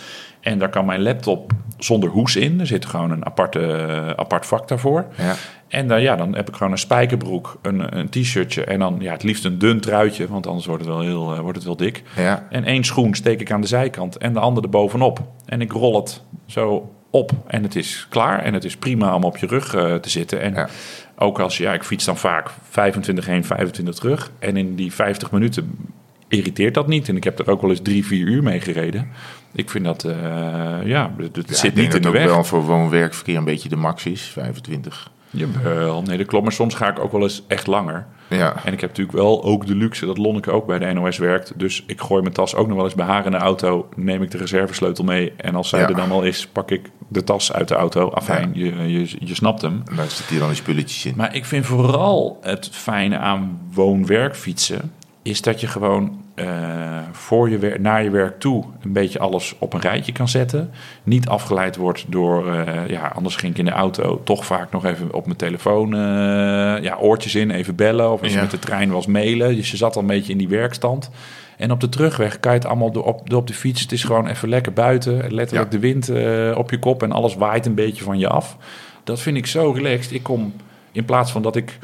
En daar kan mijn laptop zonder hoes in. Er zit gewoon een aparte, apart vak daarvoor. Ja. En dan, ja, dan heb ik gewoon een spijkerbroek, een, een t-shirtje... en dan ja, het liefst een dun truitje, want anders wordt het wel, heel, eh, wordt het wel dik. Ja. En één schoen steek ik aan de zijkant en de andere erbovenop. En ik rol het zo op en het is klaar. En het is prima om op je rug eh, te zitten. En Ja. ook als, ja, ik fiets dan vaak 25 heen, 25 terug. En in die 50 minuten irriteert dat niet. En ik heb er ook wel eens drie, vier uur mee gereden. Ik vind dat, eh, ja, het, Ja, zit niet in de weg. ook wel voor woon-werkverkeer een beetje de max is, 25. Jawel, nee, dat klopt. Maar soms ga ik ook wel eens echt langer. Ja. En ik heb natuurlijk wel ook de luxe dat Lonneke ook bij de NOS werkt. Dus ik gooi mijn tas ook nog wel eens bij haar in de auto. Neem ik de reservesleutel mee. En als zij Ja. er dan al is, pak ik de tas uit de auto. Afijn, je, je, je snapt hem. Daar zitten hier dan die spulletjes in. Maar ik vind vooral het fijne aan woon-werkfietsen... is dat je gewoon eh, voor je naar je werk toe een beetje alles op een rijtje kan zetten. Niet afgeleid wordt door, eh, ja, anders ging ik in de auto toch vaak nog even op mijn telefoon, eh, ja, oortjes in, even bellen. Of als je Ja. met de trein was mailen. Dus je zat al een beetje in die werkstand. En op de terugweg kan je het allemaal door op, door op de fiets. Het is gewoon even lekker buiten. Letterlijk Ja. de wind op je kop en alles waait een beetje van je af. Dat vind ik zo relaxed. Ik kom in plaats van dat ik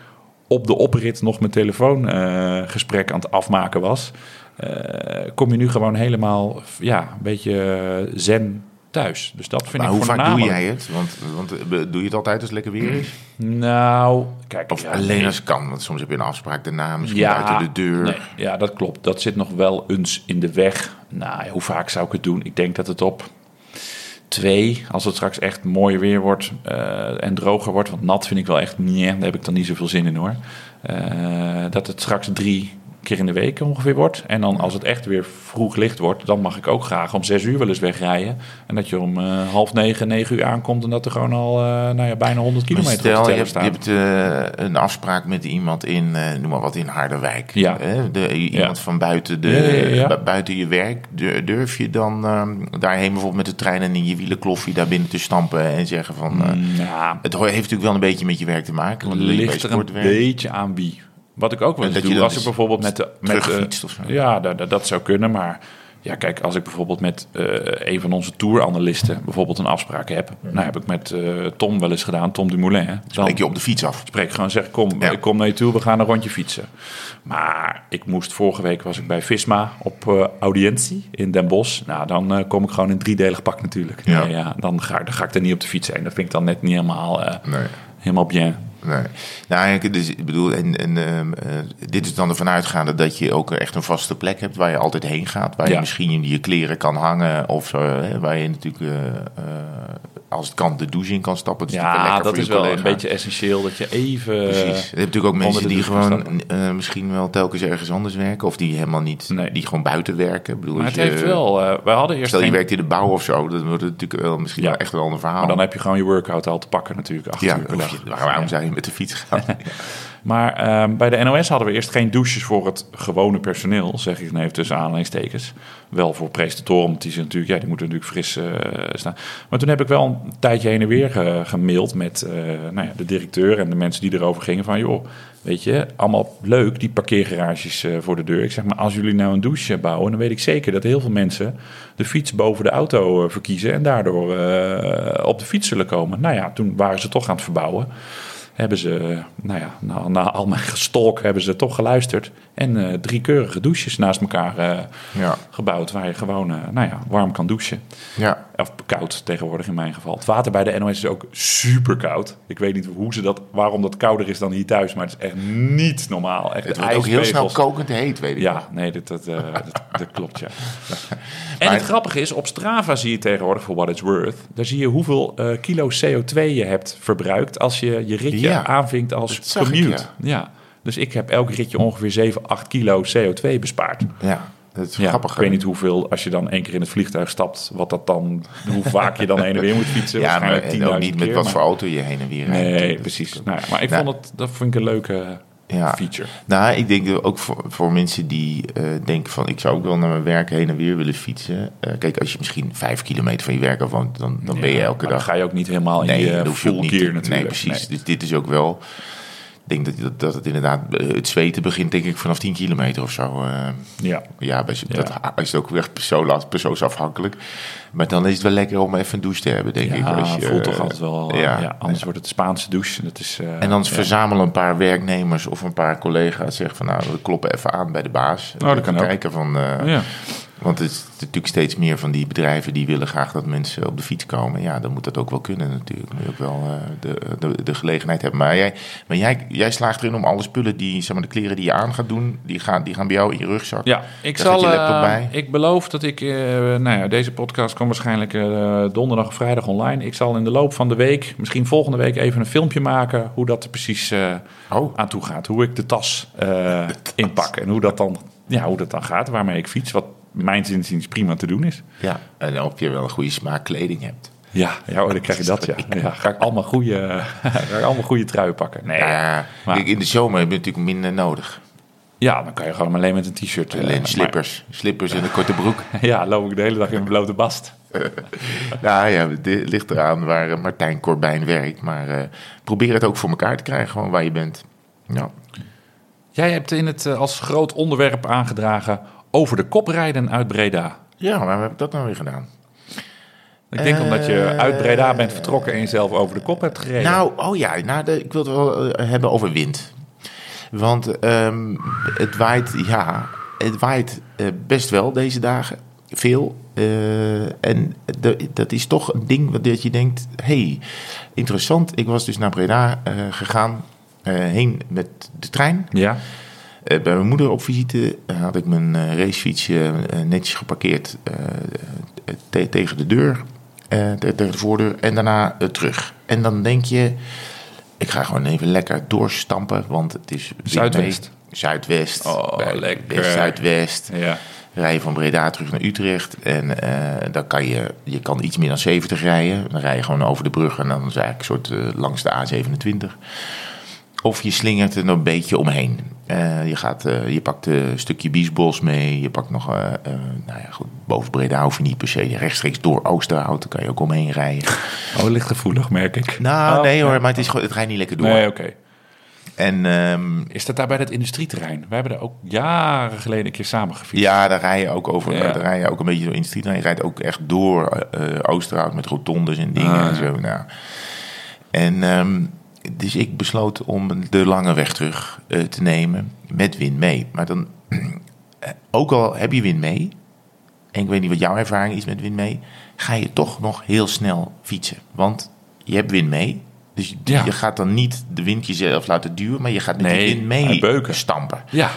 op de oprit nog mijn telefoongesprek gesprek aan het afmaken was, eh, kom je nu gewoon helemaal ja, een beetje eh, zen thuis. Dus dat vind Maar ik hoe vaak doe jij het? Want, want eh, doe je het altijd als het lekker weer is? Nou, kijk. Of ja, alleen als kan? Want soms heb je een afspraak daarna, misschien Ja, buiten de deur. nee, ja, dat klopt. Dat zit nog wel eens in de weg. Nou, hoe vaak zou ik het doen? Ik denk dat het op twee, als het straks echt mooi weer wordt eh, en droger wordt. Want nat vind ik wel echt, nee, daar heb ik dan niet zoveel zin in hoor. Eh, dat het straks drie keer in de week ongeveer wordt. En dan als het echt weer vroeg licht wordt, dan mag ik ook graag om zes uur wel eens wegrijden. En dat je om eh, half negen, negen uur aankomt en dat er gewoon al eh, nou ja, bijna 100 Maar kilometer op de stel, je hebt, staat. je hebt eh, een afspraak met iemand in, noem maar wat, in Harderwijk. Ja. Hè? De, iemand Ja. van buiten, de, Ja, buiten je werk. Dur- Durf je dan ehm, daarheen bijvoorbeeld met de trein en in je wielenkloffie daar binnen te stampen en zeggen van... Mm, ja, het heeft natuurlijk wel een beetje met je werk te maken. Want ligt er een beetje aan wie. Wat ik ook wel En eens doe, dan als ik dus bijvoorbeeld met de... Met, terugfietst of zo. Ja, dat, dat, dat zou kunnen, maar... Ja, kijk, als ik bijvoorbeeld met eh, een van onze touranalisten bijvoorbeeld een afspraak heb. Nou heb ik met eh, Tom wel eens gedaan, Tom Dumoulin. Dan Spreek je op de fiets af. spreek gewoon zeg, kom, Ja. ik kom naar je toe, we gaan een rondje fietsen. Maar ik moest, vorige week was ik bij Visma op eh, audiëntie in Den Bosch. Nou, dan kom ik gewoon in driedelig pak natuurlijk. Ja. Nee, ja, dan, ga, dan ga ik er niet op de fiets heen. Dat vind ik dan net niet helemaal, Nee. helemaal bien. Nee. Nou, ik, dus, ik bedoel, en, en, ehm, eh, dit is dan ervan uitgaande dat je ook echt een vaste plek hebt waar je altijd heen gaat. Waar je misschien je, kleren kan hangen of zo. Hè, waar je natuurlijk, eh, eh, als het kan, de douche in kan stappen. Dat is Ja, dat is wel een beetje essentieel dat je even... Precies. Je hebt natuurlijk ook mensen die gewoon eh, misschien wel telkens ergens anders werken. Of die helemaal niet, Nee. die gewoon buiten werken. Ik bedoel, Maar het heeft wel... eh we hadden eerst Stel je geen- werkt in de bouw of zo, dan wordt het natuurlijk wel misschien Ja. wel echt een ander verhaal. Maar dan heb je gewoon je workout al te pakken natuurlijk. Acht ja, uur je- waarom zou je met de fiets gaan? <laughs> Maar ehm, bij de NOS hadden we eerst geen douches voor het gewone personeel, zeg ik even tussen aanhalingstekens. Wel voor presentatoren, want die, zijn natuurlijk, ja, die moeten natuurlijk fris eh, staan. Maar toen heb ik wel een tijdje heen en weer ge- gemaild met eh, nou ja, de directeur en de mensen die erover gingen van... joh, weet je, allemaal leuk, die parkeergarages eh, voor de deur. Ik zeg maar, als jullie nou een douche bouwen, dan weet ik zeker dat heel veel mensen de fiets boven de auto eh, verkiezen... en daardoor eh, op de fiets zullen komen. Nou ja, toen waren ze toch aan het verbouwen hebben ze, nou ja, na, na al mijn gestolk hebben ze toch geluisterd. En eh, drie keurige douches naast elkaar eh, Ja. gebouwd, waar je gewoon, eh, nou ja, warm kan douchen. ja. Of koud tegenwoordig in mijn geval. Het water bij de NOS is ook super koud. Ik weet niet hoe ze dat, waarom dat kouder is dan hier thuis, maar het is echt niet normaal. Echt Het wordt ook heel snel kokend heet, weet ik nog. ja, nee, dat, dat, eh, dat, dat klopt, ja. <laughs> En het grappige is, op Strava zie je tegenwoordig, voor what it's worth... daar zie je hoeveel eh, kilo CO2 je hebt verbruikt... als je je ritje Ja, aanvinkt als ik, commute. ja. ja. Dus ik heb elk ritje ongeveer 7, 8 kilo CO2 bespaard. Ja, is Ja, grappig. ik weet niet hoeveel, als je dan één keer in het vliegtuig stapt... wat dat dan, hoe vaak je dan heen en weer moet fietsen. Ja, maar Waarschijnlijk en 10.000 ook niet met keer, wat maar- voor auto je heen en weer rijdt. Nee, precies. Nou, maar ik Nou, vond het, dat vind ik een leuke Ja. feature. Nou, ik denk ook voor, voor mensen die eh, denken van... ik zou ook wel naar mijn werk heen en weer willen fietsen. Eh, kijk, als je misschien vijf kilometer van je werk af woont... dan, dan ben je elke maar dan dag... ga je ook niet helemaal in nee, je je full gear natuurlijk. Nee, precies. Nee. Dus dit is ook wel... Denk dat, dat, dat het inderdaad... eh, Het zweten begint denk ik vanaf 10 kilometer of zo. eh. Ja. ja, bij, Ja. dat is ook echt persoon, persoonsafhankelijk. Maar dan is het wel lekker om even een douche te hebben, denk ik. Ja, Als je, voelt toch altijd wel. ja. ja, anders wordt het Spaanse douche. Dat is, eh, En dan verzamelen een paar werknemers of een paar collega's. Zeggen van nou, we kloppen even aan bij de baas. Oh, dat kan ook. kijken van. eh, Ja. Want het is natuurlijk steeds meer van die bedrijven die willen graag dat mensen op de fiets komen. Ja, dan moet dat ook wel kunnen natuurlijk. Moet je ook wel eh, de, de, de gelegenheid hebben. Maar, jij, maar jij, jij slaagt erin om alle spullen die, zeg maar, de kleren die je aan gaat doen, die gaan, die gaan bij jou in je rugzak. Ja, ik Daar zal. je laptop eh. Ik beloof dat ik. eh, nou ja, deze podcast komt waarschijnlijk donderdag of vrijdag online. Ik zal in de loop van de week, misschien volgende week, even een filmpje maken. hoe dat er precies Oh, aan toe gaat. Hoe ik de tas, eh, <laughs> inpak en hoe dat, dan, ja, hoe dat dan gaat. Waarmee ik fiets. Wat mijn inziens prima te doen is. ja. En of je wel een goede smaak kleding hebt. Ja, ja oh, dan krijg je dat. Ja. <laughs> Ja, ga ik allemaal goede, <laughs> ga ik allemaal goede truien pakken. Nee, Ja, maar- in de zomer heb je natuurlijk minder nodig. Ja, dan kan je gewoon alleen met een t-shirt. eh, Alleen maar- slippers. Slippers en een korte broek. <laughs> Ja, loop ik de hele dag in mijn blote bast. Nou ja, het ligt eraan waar eh, Martijn Corbijn werkt. Maar eh, probeer het ook voor elkaar te krijgen, gewoon waar je bent. Ja. Jij hebt in het eh, als groot onderwerp aangedragen over de koprijden uit Breda. ja, maar heb ik dat nou weer gedaan? Ik denk omdat je uit Breda bent vertrokken en jezelf over de kop hebt gereden. Nou, oh ja, nou, de, ik wil het wel eh, hebben over wind. Want ehm, het waait, ja, het waait eh, best wel deze dagen. Veel. Eh, en de- dat is toch een ding wat dat je denkt, hey, interessant. Ik was dus naar Breda gegaan, heen met de trein. Ja, bij mijn moeder op visite eh, had ik mijn eh, racefietsje eh, netjes geparkeerd eh, te- tegen de deur, eh, te- tegen de voordeur en daarna eh, terug. En dan denk je, ik ga gewoon even lekker doorstampen, want het is Zuidwest. zuidwest, Oh, bij lekker. west-zuidwest. Ja. Rij je van Breda terug naar Utrecht. En eh, dan kan je, je kan iets meer dan 70 rijden. Dan rij je gewoon over de brug en dan is eigenlijk een soort eh, langs de A27. Of je slingert er een beetje omheen. Eh, je, gaat, eh, je pakt een stukje Biesbos mee. Je pakt nog, eh, eh, nou ja, goed, boven Breda hoef je niet per se rechtstreeks door Oosterhout. Daar kan je ook omheen rijden. Oh, ligt gevoelig, merk ik. Nou, Oh, nee hoor, maar het, is gewoon, het rijdt niet lekker door. Nee, oké. En ehm, Is dat daar bij dat industrieterrein? We hebben daar ook jaren geleden een keer samen gefietst. ja, daar rij je ook over. Ja. Daar rij je ook een beetje door in de street. Je rijdt ook echt door eh, Oosterhout met rotondes en dingen Ah, en zo. Nou. En ehm, dus ik besloot om de lange weg terug eh, te nemen met wind mee. Maar dan, <clears throat> eh, ook al heb je wind mee, en ik weet niet wat jouw ervaring is met wind mee, ga je toch nog heel snel fietsen. Want je hebt wind mee. Dus Ja. je gaat dan niet de wind jezelf laten duwen, maar je gaat met Nee, die wind mee stampen. Ja.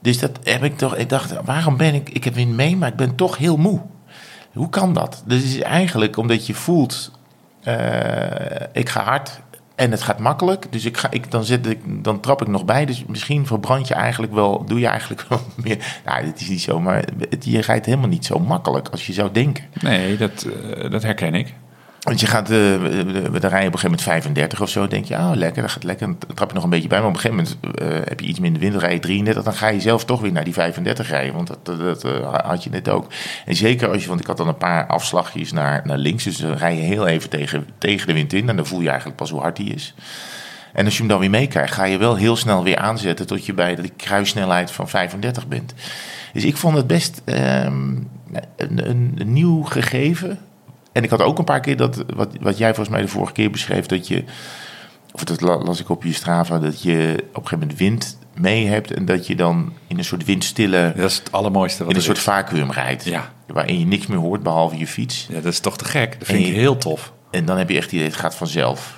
Dus dat heb ik toch. Ik dacht, waarom ben ik. Ik heb wind mee, maar ik ben toch heel moe. Hoe kan dat? Dus is eigenlijk omdat je voelt. eh, ik ga hard en het gaat makkelijk. Dus ik ga, ik, dan, zet ik, dan trap ik nog bij. Dus misschien verbrand je eigenlijk wel. Doe je eigenlijk wel <laughs> meer. Nou, dit is niet zo. Maar je rijdt helemaal niet zo makkelijk als je zou denken. Nee, dat, eh, dat herken ik. Want je gaat, we- dan rij je op een gegeven moment 35 of zo. denk je, oh lekker, dat gaat lekker. Dan trap je nog een beetje bij. Maar op een gegeven moment eh, heb je iets minder wind, dan rij je 33. Dan ga je zelf toch weer naar die 35 rijden. Want dat, dat, eh, had je net ook. En zeker als je, want ik had dan een paar afslagjes naar, naar links. Dus dan rij je heel even tegen, tegen de wind in. En dan voel je eigenlijk pas hoe hard die is. En als je hem dan weer meekrijgt, ga je wel heel snel weer aanzetten tot je bij de kruissnelheid van 35 bent. Dus ik vond het best ehm, een, een nieuw gegeven. En ik had ook een paar keer dat, wat, wat jij volgens mij de vorige keer beschreef, dat je, of dat la- las ik op je Strava, dat je op een gegeven moment wind mee hebt en dat je dan in een soort windstille, Dat is het allermooiste wat in een soort is. vacuüm rijdt. Ja. Waarin je niks meer hoort behalve je fiets. Ja, dat is toch te gek. Dat vind En ik heel tof. En dan heb je echt idee, het gaat vanzelf.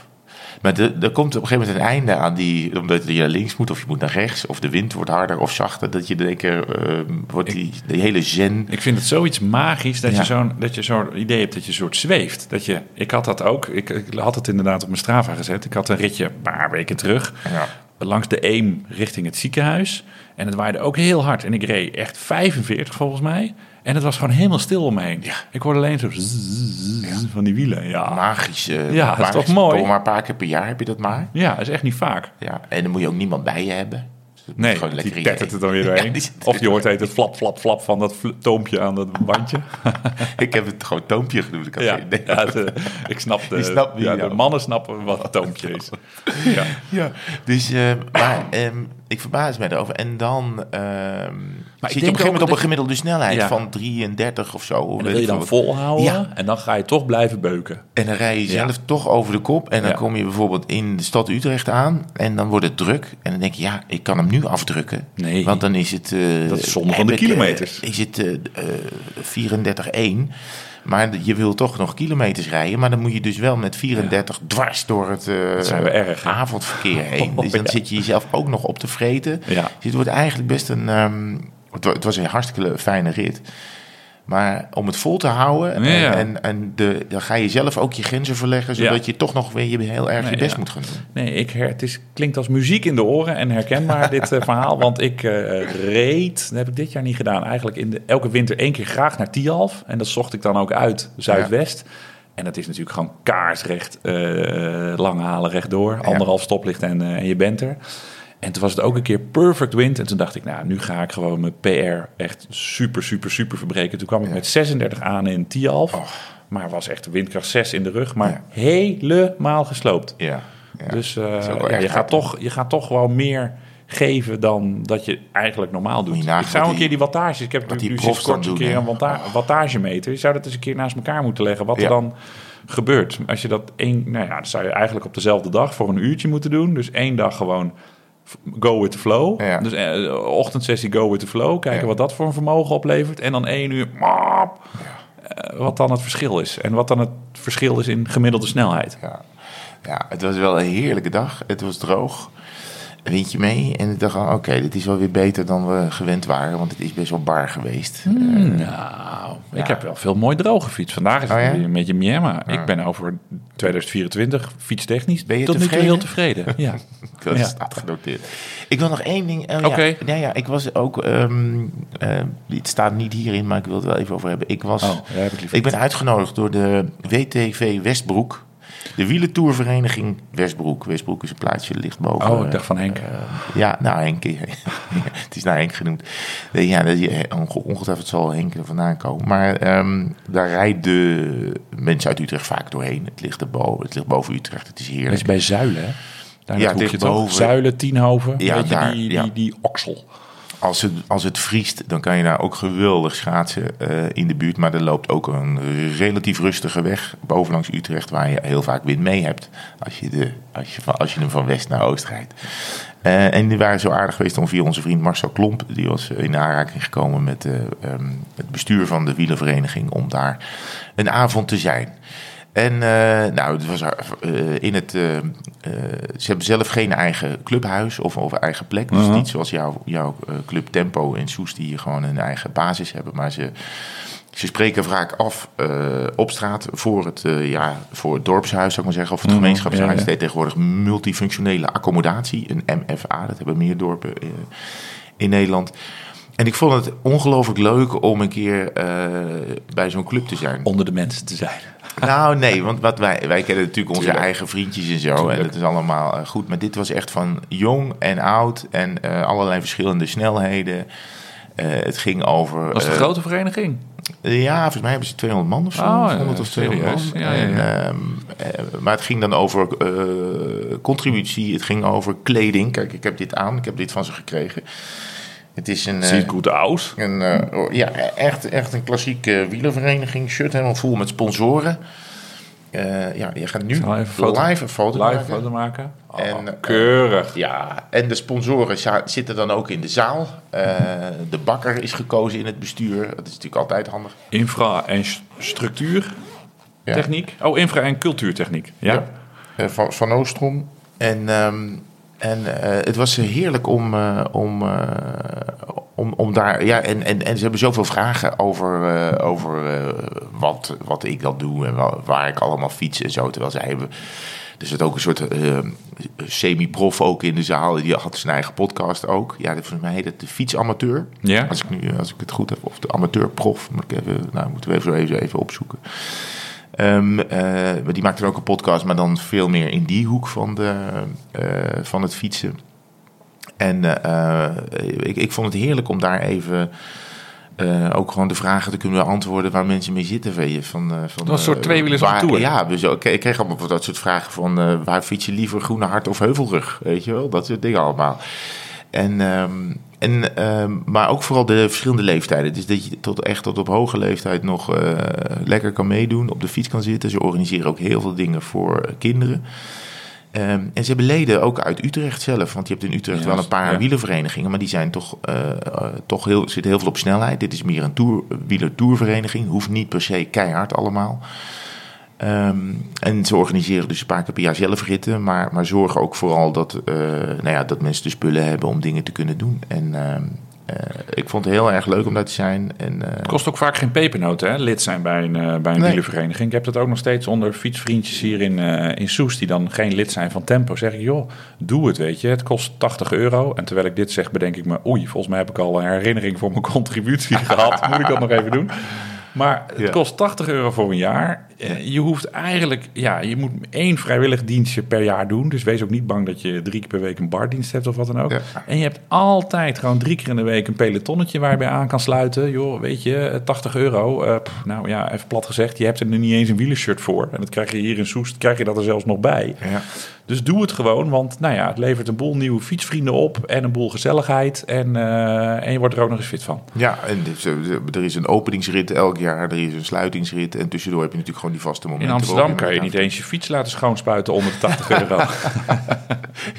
Maar er komt op een gegeven moment een einde aan die, omdat je naar links moet of je moet naar rechts, of de wind wordt harder of zachter, dat je in één keer eh, wordt die, die hele zen. Ik vind het zoiets magisch dat Ja. je zo'n dat je zo'n idee hebt dat je een soort zweeft. Dat je, ik had dat ook. Ik, ik had het inderdaad op mijn Strava gezet. Ik had een ritje een paar weken terug. Ja. Langs de Eem richting het ziekenhuis. En het waaide ook heel hard. En ik reed echt 45 volgens mij. En het was gewoon helemaal stil om me heen. Ja. Ik hoorde alleen zo zzz, van die wielen. Ja, Magisch. eh, Ja, dat is toch mooi? Toch maar een paar keer per jaar heb je dat maar. ja dat is echt niet vaak. Ja, en dan moet je ook niemand bij je hebben. Dus Nee, die tettert het dan weer <laughs> doorheen. zit- of je hoort het flap, flap, flap van dat toompje aan dat bandje. <laughs> Ik heb het gewoon toompje genoemd. Ik, had Ja, idee. ja de- ik snap de, <laughs> snapt ja, nou. de mannen snappen wat een toompje is. Ja. Ja, dus, eh, maar ehm, ik verbaas me erover. En dan ehm zit je op een gegeven moment op een gemiddelde snelheid Ja. van 33 of zo. En wil je dan volhouden Ja. en dan ga je toch blijven beuken. En dan rij je Ja. zelf toch over de kop. En dan Ja. kom je bijvoorbeeld in de stad Utrecht aan. En dan wordt het druk. En dan denk je, ja, ik kan hem nu afdrukken. Nee. Want dan is het... eh, Dat is zonde van de ik, eh, kilometers. is het eh, eh, 34-1. Maar je wil toch nog kilometers rijden. Maar dan moet je dus wel met 34 dwars door het eh, zijn we erg, avondverkeer heen. <laughs> Dus dan Ja. zit je jezelf ook nog op te vreten. Ja. Dus het wordt eigenlijk best een... ehm, het wa- het was een hartstikke fijne rit. Maar om het vol te houden, ja. en, en, en de, dan ga je zelf ook je grenzen verleggen, zodat Ja. je toch nog weer je heel erg je best ja. moet gaan doen. Nee, ik her, het is, klinkt als muziek in de oren en herkenbaar <laughs> dit eh, verhaal. Want ik eh, reed, dat heb ik dit jaar niet gedaan, eigenlijk in de, elke winter één keer graag naar Tialf. En dat zocht ik dan ook uit, Zuidwest. En dat is natuurlijk gewoon kaarsrecht, eh lang halen rechtdoor. Anderhalf stoplicht en, en je bent er. En toen was het ook een keer perfect wind. En toen dacht ik, nou, nu ga ik gewoon mijn PR echt super, super, super verbreken. Toen kwam ik met 36 aan in Tialf. Maar was echt windkracht 6 in de rug. Maar Ja. helemaal gesloopt. Ja, ja. Dus eh, wel je, gaat toch, je gaat toch gewoon meer geven dan dat je eigenlijk normaal doet. Ik zou een keer die- wattages... Ik heb wat nu, sinds kort een keer een watta wattagemeter. Je zou dat eens een keer naast elkaar moeten leggen. Wat er dan gebeurt. Als je dat één... Nou ja, dat zou je eigenlijk op dezelfde dag voor een uurtje moeten doen. Dus één dag gewoon go with the flow. Ja. Dus eh, ochtendsessie go with the flow. Kijken Ja. wat dat voor een vermogen oplevert. En dan één uur... mop, eh, wat dan het verschil is. En wat dan het verschil is in gemiddelde snelheid. Ja. ja, het was wel een heerlijke dag. Het was droog. Windje mee. En ik dacht, oké, dit is wel weer beter dan we gewend waren. Want het is best wel bar geweest. Nou, Ik heb wel veel mooi droge fiets. Vandaag is het Oh, ja? weer een beetje miama. Ik ben over 2024 fietstechnisch Ben je tot nu toe tevreden? heel tevreden. <laughs> Ja. Dat staat genoteerd. Ik wil nog één ding. oh. Oké. Ja, ja, ik was ook. ehm eh, het staat niet hierin, maar ik wil het wel even over hebben. Ik was. Oh, ik ben uitgenodigd door de WTV Westbroek. De wielentourvereniging Westbroek. Westbroek is een plaatsje, ligt boven. Oh, ik dacht van Henk. eh, ja, nou Henk. <laughs> het is naar Henk genoemd. Nee, Ja, onge- ongetwijfeld zal Henk er vandaan komen. Maar ehm, daar rijden mensen uit Utrecht vaak doorheen. Het ligt, erboven, het ligt boven Utrecht. Het is Dat heerlijk. is bij Zuilen, hè? Daar Ja, toch? boven. Zuilen, Tienhoven. Ja, weet je, daar, die, ja. die, die oksel. Als het, als het vriest, dan kan je daar ook geweldig schaatsen eh, in de buurt. Maar er loopt ook een relatief rustige weg bovenlangs Utrecht... waar je heel vaak wind mee hebt als je, de, als je, van, als je hem van west naar oost rijdt. Eh, en die waren zo aardig geweest om via onze vriend Marcel Klomp... die was in aanraking gekomen met eh, ehm, het bestuur van de wielervereniging... om daar een avond te zijn. En eh, nou, het was eh, in het. eh, ze hebben zelf geen eigen clubhuis of, of eigen plek. Dus Mhm. niet zoals jouw, jouw club Tempo in Soest, die hier gewoon een eigen basis hebben. Maar ze, ze spreken vaak af op straat voor het, ja, voor het dorpshuis, zou ik maar zeggen. Of het gemeenschapshuis. ja, ja. Het heet tegenwoordig multifunctionele accommodatie, een MFA. Dat hebben meer dorpen in Nederland. En ik vond het ongelooflijk leuk om een keer bij zo'n club te zijn. Onder de mensen te zijn. <laughs> Nou, nee, want wat wij, wij kennen natuurlijk onze Tuurlijk. eigen vriendjes en zo. Tuurlijk. En dat is allemaal eh, goed. Maar dit was echt van jong en oud en eh, allerlei verschillende snelheden. Eh, het ging over. Was het een grote vereniging? ja, volgens mij hebben ze 200 man of zo. Oh, ja, 100 of 200 serieus? man. Ja, ja, En, ehm, eh, maar het ging dan over contributie. Het ging over kleding. Kijk, ik heb dit aan. Ik heb dit van ze gekregen. Het is een... eh, Ziet goed uit. een, eh, oh, ja, echt, echt een klassieke wielervereniging. Shirt helemaal vol met sponsoren. Eh, ja, je gaat nu foto- live een foto Live maken. foto maken. Oh, En, eh, keurig. Ja, en de sponsoren zitten dan ook in de zaal. Eh, de bakker is gekozen in het bestuur. Dat is natuurlijk altijd handig. Infra en structuur. Ja. Techniek. Oh, infra en cultuurtechniek. Ja. Ja. Eh, van, van Oostrom. En, ehm, en eh, het was heerlijk om, eh, om, eh, om, om daar. Ja, en, en, en ze hebben zoveel vragen over, over wat, wat ik dan doe en wa- waar ik allemaal fiets en zo. Terwijl zij hebben. Er zit ook een soort semi-prof ook in de zaal. Die had zijn eigen podcast ook. Ja, dat- volgens mij heet het de fietsamateur. Ja. Als ik, nu, als ik het goed heb. Of de amateurprof. Moet ik even, nou, moeten we even, even, even opzoeken. Maar die maakt er ook een podcast, maar dan veel meer in die hoek van, de, eh, van het fietsen. En eh, ik, ik vond het heerlijk om daar even ook gewoon de vragen te kunnen beantwoorden waar mensen mee zitten. Weet je, van, van, was een soort tweewielers op waar- tour. Ja, dus ook, ik kreeg allemaal dat soort vragen van waar fiets je liever, Groene Hart of Heuvelrug? Weet je wel, dat soort dingen allemaal. En, ehm, en, ehm, maar ook vooral de verschillende leeftijden. Dus dat je tot, echt tot op hoge leeftijd nog eh, lekker kan meedoen, op de fiets kan zitten. Ze organiseren ook heel veel dingen voor eh, kinderen. Ehm, en ze hebben leden ook uit Utrecht zelf. Want je hebt in Utrecht Ja, wel een paar ja. wielerverenigingen. Maar die zijn toch, eh, toch heel, zitten heel veel op snelheid. Dit is meer een tour, wielertourvereniging. Hoeft niet per se keihard allemaal. Ehm, en ze organiseren dus een paar keer per jaar zelf ritten. Maar, maar zorgen ook vooral dat, eh, nou ja, dat mensen de spullen hebben om dingen te kunnen doen. En ehm, eh, ik vond het heel erg leuk om daar te zijn. En, eh, Het kost ook vaak geen pepernoten, hè? lid zijn bij een, bij een Nee. wielervereniging. Ik heb dat ook nog steeds onder fietsvriendjes hier in, in Soest... die dan geen lid zijn van Tempo. Zeg ik, joh, doe het, weet je. Het kost 80 euro. En terwijl ik dit zeg, bedenk ik me... oei, volgens mij heb ik al een herinnering voor mijn <laughs> contributie gehad. Moet ik dat nog even doen? Maar het Ja. kost 80 euro voor een jaar. Eh, Je hoeft eigenlijk, ja, je moet één vrijwillig dienstje per jaar doen. Dus wees ook niet bang dat je drie keer per week een bardienst hebt of wat dan ook. Ja. En je hebt altijd gewoon drie keer in de week een pelotonnetje waar je bij aan kan sluiten. Joh, weet je, eh, 80 euro. eh, pff, nou ja, even plat gezegd, je hebt er nu niet eens een wielershirt voor. En dat krijg je hier in Soest, krijg je dat er zelfs nog bij. ja. Dus doe het gewoon, want nou ja, het levert een boel nieuwe fietsvrienden op en een boel gezelligheid. En, eh, en je wordt er ook nog eens fit van. Ja, en eh, er is een openingsrit elk jaar, er is een sluitingsrit. En tussendoor heb je natuurlijk gewoon die vaste momenten. In Amsterdam kan je niet eens je fiets laten schoonspuiten onder de 80 euro. <laughs>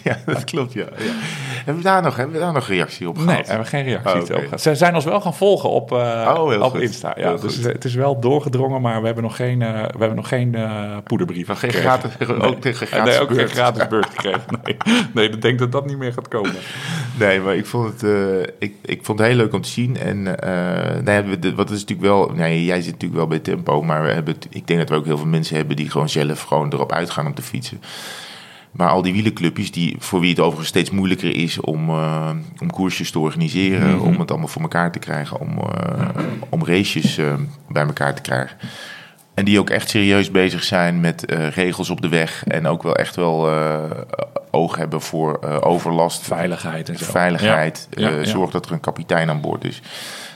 Ja, dat klopt, ja. ja. Hebben, we daar nog, hebben we daar nog reactie op Nee, gehad? daar hebben we geen reactie Oh, op gehad. Ze zijn ons wel gaan volgen op, eh, Oh, op goed. Insta. Ja, Heel dus goed. het is wel doorgedrongen, maar we hebben nog geen, eh, we hebben nog geen eh, poederbrief geen gratis- ook geen gratis nee, ook geen beurt. gratis beurt gekregen. Nee, nee, ik denk dat dat niet meer gaat komen. <laughs> Nee, maar ik vond het, eh, ik, ik vond het heel leuk om te zien. En eh nee, we- de- wat is natuurlijk wel... Nee, jij zit natuurlijk wel bij Tempo, maar we hebben ik denk dat we ook heel veel mensen hebben... die gewoon zelf gewoon erop uitgaan om te fietsen. Maar al die wielenclubjes, die, voor wie het overigens steeds moeilijker is om, eh, om koersjes te organiseren, om het allemaal voor elkaar te krijgen, om, eh, om races bij elkaar te krijgen. En die ook echt serieus bezig zijn met eh, regels op de weg en ook wel echt wel eh, oog hebben voor eh, overlast, Veiligheid en zo. veiligheid. Ja, ja, ja. Zorg dat er een kapitein aan boord is.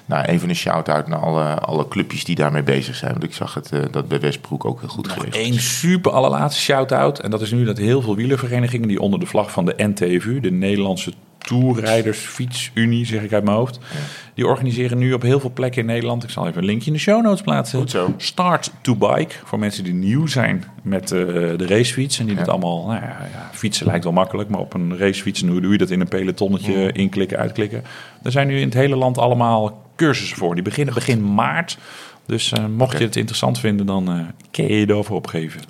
Nou, even een shout-out naar alle, alle clubjes die daarmee bezig zijn. Want ik zag het, dat bij Westbroek ook heel goed Nog geregeld één super allerlaatste shout-out. En dat is nu dat heel veel wielerverenigingen die onder de vlag van de NTVU, de Nederlandse Toerrijders Fietsunie, zeg ik uit mijn hoofd. Die organiseren nu op heel veel plekken in Nederland. Ik zal even een linkje in de show notes plaatsen. Goed zo. Start to Bike. Voor mensen die nieuw zijn met eh, de racefiets. En die het allemaal, nou ja, ja, fietsen lijkt wel makkelijk. Maar op een racefiets, en hoe doe je dat in een pelotonnetje? Inklikken, uitklikken. Er zijn nu in het hele land allemaal cursussen voor. Die beginnen begin maart. Dus eh, mocht je het interessant vinden, dan eh kun je je erover opgeven.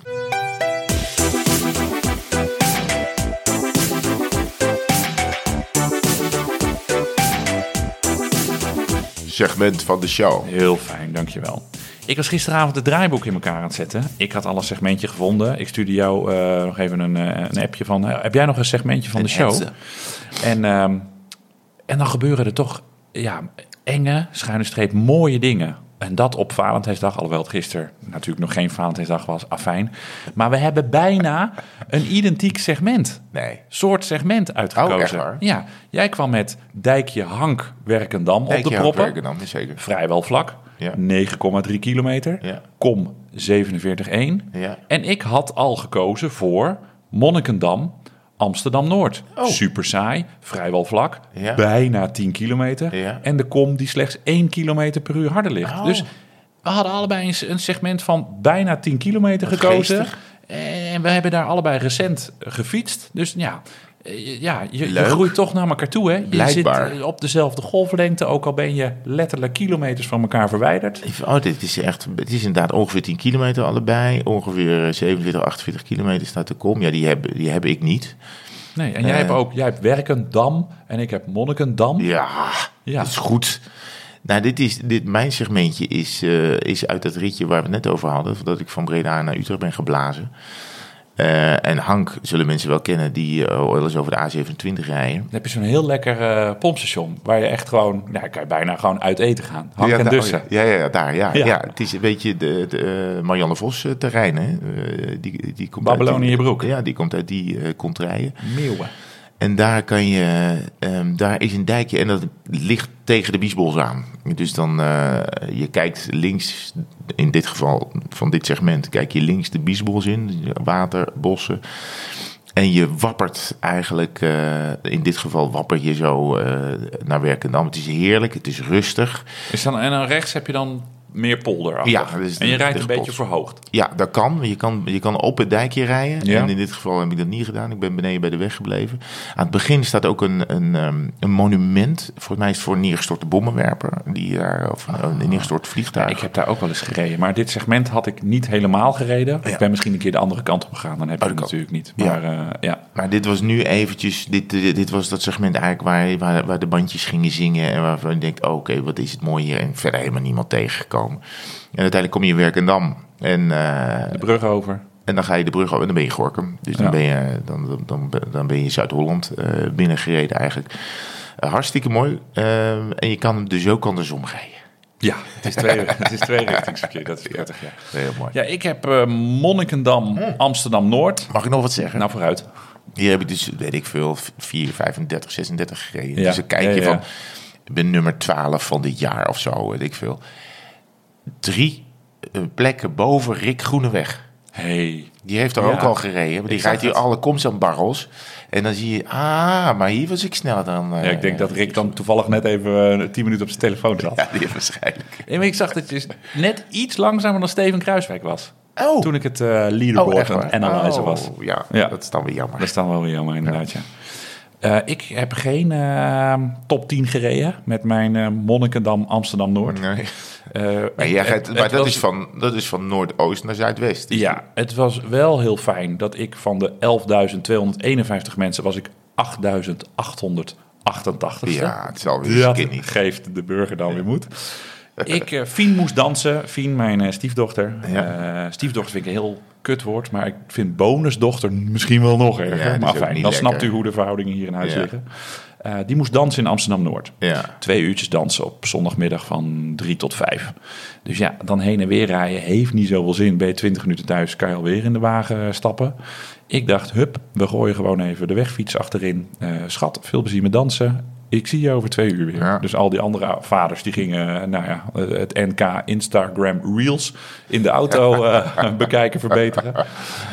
Segment van de show. Heel fijn, dankjewel. Ik was gisteravond het draaiboek in elkaar aan het zetten. Ik had al een segmentje gevonden. Ik stuurde jou eh, nog even een, eh, een appje van... eh, heb jij nog een segmentje van de show? En, ehm, en dan gebeuren er toch ja, enge, schuine streep, mooie dingen. En dat op Valentijnsdag, alhoewel het gisteren natuurlijk nog geen Valentijnsdag was, afijn. Maar we hebben bijna een identiek segment. Nee. Soort segment uitgekozen. Oh? Ja, jij kwam met Dijkje Hank Werkendam op de proppen. werken dan, zeker. Vrijwel vlak. Ja. 9,3 kilometer. Ja. Kom 47,1. Ja. En ik had al gekozen voor Monnikendam, Amsterdam-Noord. Oh. Super saai, vrijwel vlak, Ja. bijna 10 kilometer. Ja. En de kom die slechts 1 kilometer per uur harder ligt. Oh. Dus we hadden allebei een, segment van bijna 10 kilometer gekozen. geestig. En we hebben daar allebei recent gefietst. Dus ja, ja je, je groeit toch naar elkaar toe. Hè? Je Blijkbaar. zit eh, op dezelfde golflengte, ook al ben je letterlijk kilometers van elkaar verwijderd. Oh, dit is echt, het is inderdaad ongeveer 10 kilometer allebei. Ongeveer 27, 48 kilometer staat de kom. Ja, die heb, die heb ik niet. Nee, en jij Eh. hebt ook, jij hebt Werkendam en ik heb Monnikendam. Ja, Ja. dat is goed. Nou, dit is, dit, mijn segmentje is, eh, is uit dat ritje waar we het net over hadden. Dat ik van Breda naar Utrecht ben geblazen. Eh, en Hank zullen mensen wel kennen die wel eens over de A27 rijden. Dan heb je zo'n heel lekker eh, pompstation waar je echt gewoon, nou, kan je bijna gewoon uit eten gaan. Hank ja, en daar- Dussen. Ja, ja, ja, daar, ja, Ja. ja. Het is een beetje de, de Marianne Vos terrein, hè. Die, die komt Babylon uit in je broek. Ja, die komt uit die eh kontrijen. Meeuwen. En daar kan je, ehm, daar is een dijkje en dat ligt tegen de Biesbos aan. Dus dan, eh, je kijkt links, in dit geval van dit segment, kijk je links de Biesbos in, water, bossen. En je wappert eigenlijk, eh, in dit geval wapper je zo eh, naar Werkendam. Het is heerlijk, het is rustig. Is dan, en dan rechts heb je dan meer polder. Ja, en je de- rijdt een beetje verhoogd. Ja, dat kan. Je kan, je kan op het dijkje rijden. Ja. En in dit geval heb ik dat niet gedaan. Ik ben beneden bij de weg gebleven. Aan het begin staat ook een, een, ehm, een monument. Volgens mij is het voor een neergestorte bommenwerper. Die daar, of een, een neergestort vliegtuig. Ik heb daar ook wel eens gereden. Maar dit segment had ik niet helemaal gereden. Ik ben misschien een keer de andere kant op gegaan. Dan heb je Oh, het dat kan. natuurlijk niet. Maar ja. ja. Maar dit was nu eventjes, dit, dit, dit was dat segment eigenlijk waar, waar, waar de bandjes gingen zingen. En waarvan je denkt, oh, oké, wat is het mooi hier. En verder helemaal niemand tegengekomen. En uiteindelijk kom je in Werkendam. En, eh, De brug over. en dan ga je de brug over en dan ben je Gorkum. Dus dan, Ja. ben, je, dan, dan, dan ben je Zuid-Holland eh, binnengereden eigenlijk. Eh, hartstikke mooi. En je kan hem dus ook andersom rijden. Ja, het is twee, <laughs> het is. Dat is prettig, ja. Heel mooi. Ja, ik heb eh, Monnikendam, Amsterdam-Noord. Mag ik nog wat zeggen? Nou, vooruit. Hier heb ik dus, weet ik veel, 4, 35, 36 gereden. Ja. Dus dan kijk Ja, je ja, van, ja. ik ben nummer 12 van dit jaar of zo, weet ik veel. Drie eh, plekken boven Rick Groeneweg. Hey. Die heeft er Ja. ook al gereden. Maar die rijdt hier alle komst aan barrels. En dan zie je, ah, maar hier was ik sneller dan... eh, Ja, ik denk dat Rick dan toevallig net even eh, tien minuten op zijn telefoon zat. <laughs> Ja, die waarschijnlijk. Nee, maar ik zag dat je net iets langzamer dan Steven Kruiswijk was. Oh, Toen ik het eh oh leaderboard waar? het analyzen Oh, was. Ja, Ja. dat is dan weer jammer. Dat is dan wel weer jammer, inderdaad, ja. Eh, ik heb geen eh, top 10 gereden met mijn eh Monnikendam Amsterdam-Noord. Nee. Eh, Maar, jij gaat, maar dat, was- is van, dat is van Noordoost naar Zuidwest. Ja, het was wel heel fijn dat ik van de 11.251 mensen was ik 8.888 88ste. Ja, het is alweer Dat skinny. geeft de burger dan weer moed. Ik, eh Fien moest dansen. Fien, mijn eh, stiefdochter. Ja. Eh, stiefdochter vind ik een heel kut woord, maar ik vind bonusdochter misschien wel nog erger. Ja, maar fijn, dan lekker. snapt u hoe de verhoudingen hier in huis Ja. liggen. Die moest dansen in Amsterdam-Noord. Ja. Twee uurtjes dansen op zondagmiddag van drie tot vijf. Dus ja, dan heen en weer rijden heeft niet zoveel zin. Ben je twintig minuten thuis, kan je alweer in de wagen stappen. Ik dacht, hup, we gooien gewoon even de wegfiets achterin. Schat, veel plezier met dansen. Ik zie je over twee uur weer. Ja. Dus al die andere vaders die gingen, nou ja, eh, het NK Instagram Reels in de auto eh, <laughs> bekijken, verbeteren.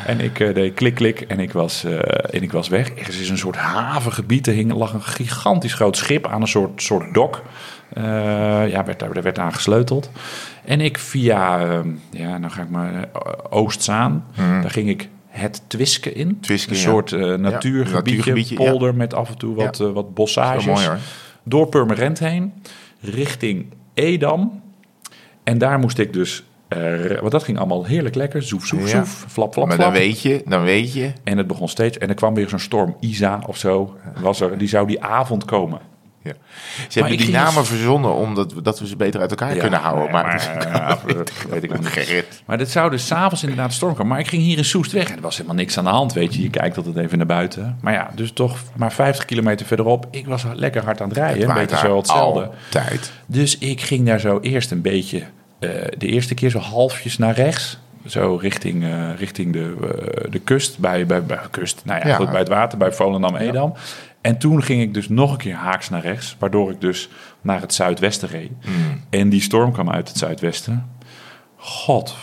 En ik eh, deed klik, klik en ik was, en ik was weg. Er is een soort havengebied, er hing, lag een gigantisch groot schip aan een soort, soort dok. Ja, werd, daar werd aan gesleuteld. En ik via, eh, ja, nou ga ik maar, Oostzaan, daar ging ik het Twisken in. Twisken, een soort eh, natuurgebiedje, polder met af en toe wat, eh, wat bossages. Mooi. Door Purmerend heen, richting Edam. En daar moest ik dus, eh, want dat ging allemaal heerlijk lekker. Zoef, zoef, Ja. zoef, flap, flap, Maar flap. dan weet je, dan weet je. En het begon steeds, en er kwam weer zo'n storm, Isa of zo, was er, die zou die avond komen. Ja. Ze hebben ik die namen verzonnen omdat dat we ze beter uit elkaar kunnen houden. maar, <laughs> maar, dat weet ik niet. gered. Maar dit zou dus s'avonds inderdaad storm komen. Maar ik ging hier in Soest weg en er was helemaal niks aan de hand, weet je. Je kijkt altijd even naar buiten. Maar ja, dus toch maar 50 kilometer verderop. Ik was lekker hard aan het rijden, een beetje zo hetzelfde. Altijd. Dus ik ging daar zo eerst een beetje, eh, de eerste keer zo halfjes naar rechts. Zo richting, eh, richting de, eh, de kust, bij, bij, bij kust, nou ja, Ja. goed, bij het water, bij Volendam-Edam. En toen ging ik dus nog een keer haaks naar rechts, waardoor ik dus naar het zuidwesten reed. Mm. En die storm kwam uit het zuidwesten. God,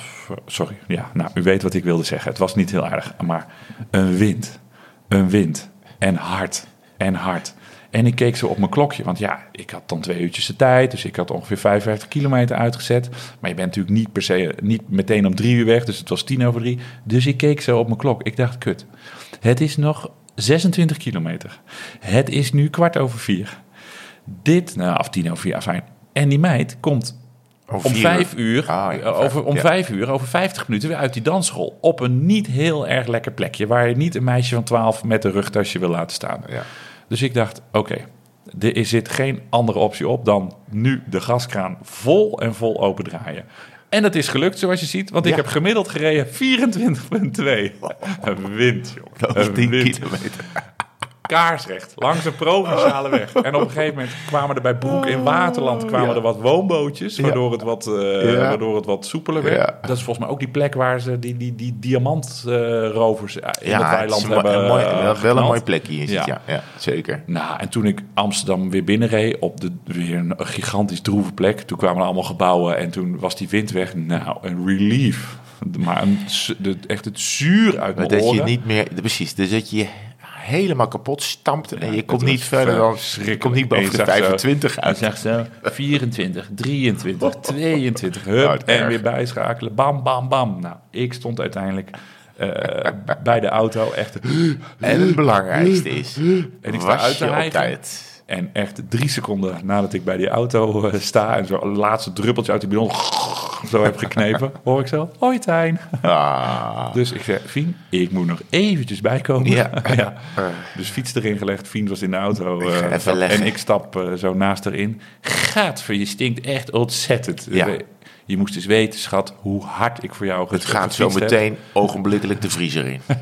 sorry, ja, nou, u weet wat ik wilde zeggen. Het was niet heel erg, maar een wind, een wind en hard en hard. En ik keek zo op mijn klokje, want ja, ik had dan twee uurtjes de tijd, dus ik had ongeveer 55 kilometer uitgezet. Maar je bent natuurlijk niet per se, niet meteen om drie uur weg, dus het was tien over drie. Dus ik keek zo op mijn klok. Ik dacht, kut, het is nog 26 kilometer. Het is nu kwart over vier. Dit, nou, of tien over vier, afijn. En die meid komt Om vijf uur, Ah, ja, eh, over, om ja. vijf uur, over 50 minuten weer uit die dansschool. Op een niet heel erg lekker plekje. Waar je niet een meisje van 12 met een rugtasje wil laten staan. Ja. Dus ik dacht, oké, er zit geen andere optie op dan nu de gaskraan vol en vol open draaien. En dat is gelukt, zoals je ziet, want ik heb gemiddeld gereden 24,2. Een wind, joh. Dat is Een 10 wind kilometer. Kaarsrecht langs een provinciale <laughs> weg. En op een gegeven moment kwamen er bij Broek in Waterland kwamen ja. er wat woonbootjes, waardoor, het wat, eh, Ja. waardoor het wat soepeler werd. Ja. Dat is volgens mij ook die plek waar ze die, die, die diamantrovers eh, in het weiland hebben een mooi, wel een mooi plekje is het, Ja. zeker. Nou, en toen ik Amsterdam weer binnenreed op de, weer een gigantisch droeve plek. Toen kwamen er allemaal gebouwen en toen was die wind weg. Nou, een relief. Maar een, de, echt het zuur uit mijn dat je oren. niet meer, precies, dus dat je je helemaal kapot stampt en je komt niet verder dan, je komt niet boven de zag zo- 25 Hij uit. zegt zo 24, 23, 22, hup, en weer bijschakelen. Bam, bam, bam. Nou, ik stond uiteindelijk eh, <laughs> bij de auto echt... En het belangrijkste is, En ik sta was uit hijgen. tijd. En echt drie seconden nadat ik bij die auto eh, sta... en zo laatste druppeltje uit die bidon zo heb geknepen... <laughs> hoor ik zo, hoi Tijn. Ah, Dus ik zeg, Fien, ik moet nog eventjes bijkomen. Ja. <laughs> ja. Dus fiets erin gelegd, Fien was in de auto. Eh, even leggen. en ik stap eh, zo naast erin. Gadver, je stinkt echt ontzettend. Ja. Eh, Je moest eens weten, schat, hoe hard ik voor jou het gaat zo meteen ogenblikkelijk de vriezer in. <laughs>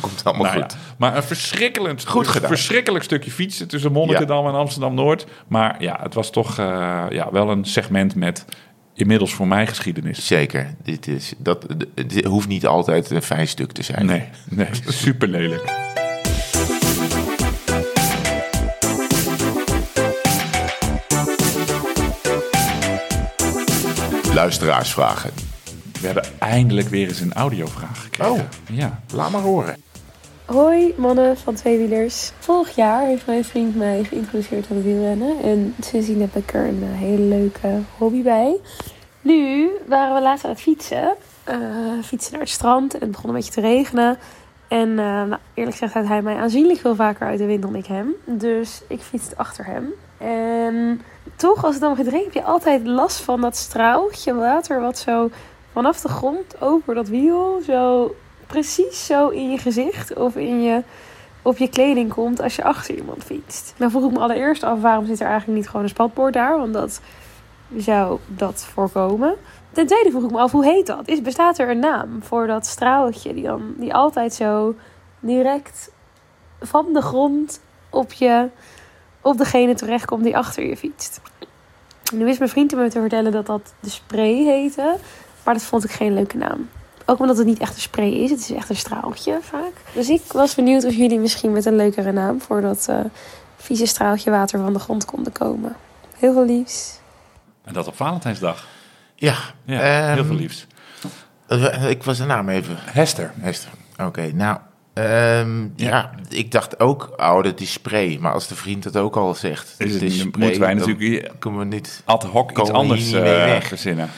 Komt allemaal Nou ja, goed. maar een verschrikkelijk, Goed gedaan. verschrikkelijk stukje fietsen tussen Monnikendam en Amsterdam-Noord. Maar ja, het was toch ja, wel een segment met inmiddels voor mij geschiedenis. Zeker. Dit, is, dat, hoeft niet altijd een fijn stuk te zijn. Nee, nee, <laughs> super lelijk. Luisteraarsvragen. We hebben eindelijk weer eens een audiovraag gekregen. Oh. Ja. Laat maar horen. Hoi mannen van Tweewielers. Vorig jaar heeft mijn vriend mij geïntroduceerd aan het wielrennen. En sindsdien heb ik er een eh, hele leuke hobby bij. Nu waren we laatst aan het fietsen. Eh, fietsen naar het strand en het begon een beetje te regenen. En eh, nou, eerlijk gezegd houdt hij mij aanzienlijk veel vaker uit de wind dan ik hem. Dus ik fietste achter hem. En toch, als het dan regenen, heb je altijd last van dat straaltje water... wat zo vanaf de grond over dat wiel zo precies zo in je gezicht of in je op je kleding komt als je achter iemand fietst. Nou vroeg ik me allereerst af waarom zit er eigenlijk niet gewoon een spatbord daar, want dat zou dat voorkomen. Ten tweede vroeg ik me af hoe heet dat? Is, bestaat er een naam voor dat straaltje die dan die altijd zo direct van de grond op je op degene terechtkomt die achter je fietst? Nu wist mijn vriend me te vertellen dat dat de spray heette, maar dat vond ik geen leuke naam. Ook omdat het niet echt een spray is, het is echt een straaltje vaak. Dus ik was benieuwd of jullie misschien met een leukere naam voor dat eh, vieze straaltje water van de grond konden komen. Heel veel liefs. En dat op Valentijnsdag. Ja, Ja, ehm, heel veel liefs. Ik was de naam even. Hester. Hester. Oké, nou. ehm, ja. ik dacht ook, oh, dat is spray. Maar als de vriend het ook al zegt, Is het is spray, moeten wij dan natuurlijk kunnen we niet... ad hoc iets anders eh, weg. verzinnen.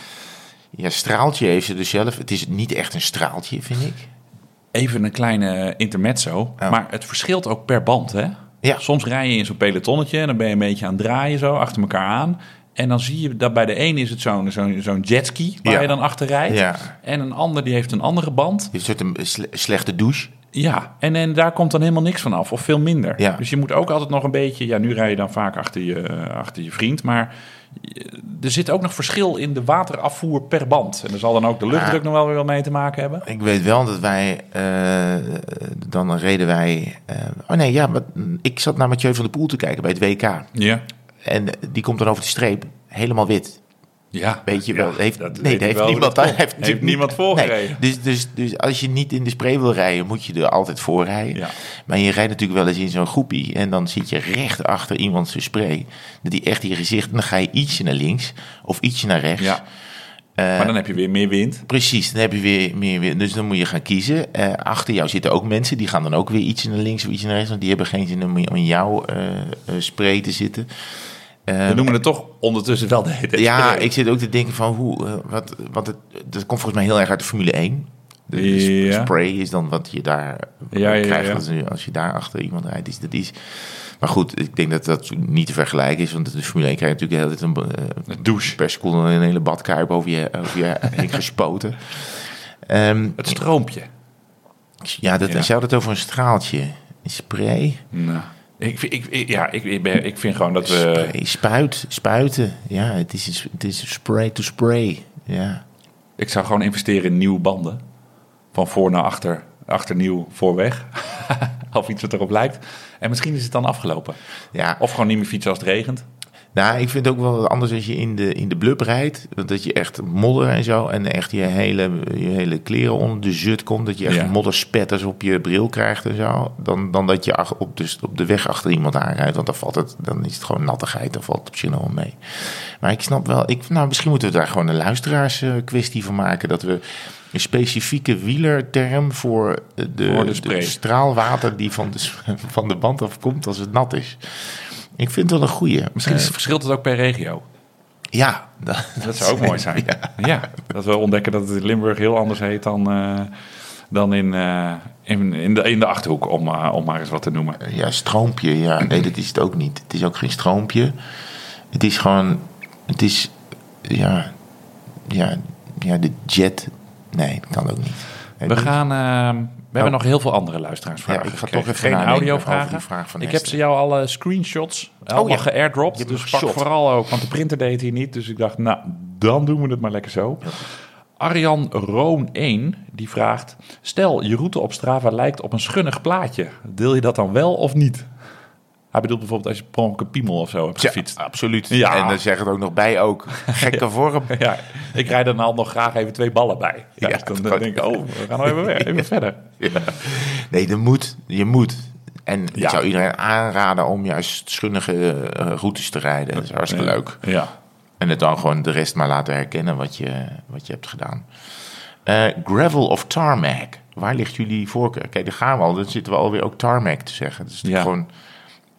Ja, straaltje heeft ze dus zelf. Het is niet echt een straaltje, vind ik. Even een kleine intermezzo. Ja. Maar het verschilt ook per band, hè? Ja. Soms rij je in zo'n pelotonnetje en dan ben je een beetje aan het draaien zo achter elkaar aan. En dan zie je dat bij de een is het zo'n zo'n zo'n jetski waar Ja. je dan achter rijdt. Ja. En een ander die heeft een andere band. Je soort een sle- slechte douche. Ja, en, en daar komt dan helemaal niks van af, of veel minder. Ja. Dus je moet ook altijd nog een beetje... Ja, nu rij je dan vaak achter je, achter je vriend, maar er zit ook nog verschil in de waterafvoer per band. En er zal dan ook de luchtdruk nog wel weer mee te maken hebben. Ik weet wel dat wij, eh, dan reden wij... eh, oh nee, ja, maar ik zat naar Mathieu van der Poel te kijken bij het WK. Ja. En die komt dan over de streep, helemaal wit. Ja, Weet je Ja, wel, heeft, dat nee, daar heeft niemand, komt. heeft natuurlijk niemand voorgereden. Nee, dus, dus, dus als je niet in de spray wil rijden, moet je er altijd voor rijden. Ja. Maar je rijdt natuurlijk wel eens in zo'n groepie en dan zit je recht achter iemand zijn spray. Dat die echt in je gezicht, dan ga je ietsje naar links of ietsje naar rechts. Ja. Eh, maar dan heb je weer meer wind. Precies, dan heb je weer meer, weer dus dan moet je gaan kiezen. Eh, achter jou zitten ook mensen, die gaan dan ook weer ietsje naar links of ietsje naar rechts, want die hebben geen zin om in jouw eh, spray te zitten. Eh, We noemen het toch ondertussen wel de hele ja, ik zit ook te denken van hoe, eh, wat, wat het, dat komt volgens mij heel erg uit de Formule 1. De, de sp- Ja. spray is dan wat je daar Ja, ja, krijgt. Als, je- als je daar achter iemand rijdt. Is, dat is, maar goed, ik denk dat dat niet te vergelijken is, want de Formule 1 krijgt natuurlijk de hele tijd een, eh, douche. per seconde een hele badkuip over je, over je <laughs> heen gespoten. Ehm, Het stroompje. ja, dat, zou het over een straaltje? Een spray? Nou, ik, vind- ik, ik- ja, ik, ik, ben, ik vind gewoon dat we... Spuit, spuiten. Ja, het is, het is spray to spray. Ja. Ik zou gewoon investeren in nieuwe banden. Van voor naar achter, achter nieuw, voor weg. <laughs> of iets wat erop lijkt. En misschien is het dan afgelopen. Ja, Of gewoon niet meer fietsen als het regent. Nou, ik vind het ook wel wat anders als je in de, in de blub rijdt. Want Dat je echt modder en zo. En echt je hele, je hele kleren onder de zut komt. Dat je echt Ja. modderspetters op je bril krijgt en zo. Dan, dan dat je ach- op de, op de weg achter iemand aanrijdt. Want dan, valt het, dan is het gewoon nattigheid. Dan valt het op zich nog wel mee. Maar ik snap wel. Ik, nou, misschien moeten we daar gewoon een luisteraarskwestie kwestie van maken. Dat we een specifieke wielerterm voor de, Voor de straalwater die van de, <laughs> van de band afkomt als het nat is. Ik vind het wel een goeie. Misschien is- verschilt het ook per regio. ja, dat, Dat zou ook mooi zijn. <laughs> Ja. dat we ontdekken dat het in Limburg heel anders heet dan, eh, dan in, eh, in, in, de, in de Achterhoek, om, eh, om maar eens wat te noemen. Ja, stroompje. Ja, nee, dat is het ook niet. Het is ook geen stroompje. Het is gewoon. Het is. Ja. Ja, ja de jet. Nee, dat kan ook niet. We gaan... eh, we hebben nog heel veel andere Ja, luisteraarsvragen. ik ga toch even Geen audiovragen. vraag van ik heb ze jou alle screenshots allemaal ja. geairdropt. Je hebt Dus pak vooral ook, want de printer deed hier niet. Dus ik dacht, nou, dan doen we het maar lekker zo. Arjan Roon 1, die vraagt... Stel, je route op Strava lijkt op een schunnig plaatje. Deel je dat dan wel of niet? Hij bedoelt bijvoorbeeld als je per ongeluk een piemel of zo hebt gefietst. Ja, absoluut. Ja. En dan zeg het ook nog bij ook. Gekke <laughs> vorm. Ja, ik rijd er dan nog graag even twee ballen bij. Ja, Ja, dus dan gewoon- denk ik, oh, we gaan nog even, <laughs> weer, even verder. Ja. Nee, je moet. Je moet. En ik zou iedereen aanraden om juist schunnige eh, routes te rijden. Dat is hartstikke leuk. Ja. En het dan gewoon de rest maar laten herkennen wat je, wat je hebt gedaan. Eh, gravel of tarmac? Waar ligt jullie voorkeur? Kijk, daar gaan we al. Dan zitten we alweer ook tarmac te zeggen. Is Ja. gewoon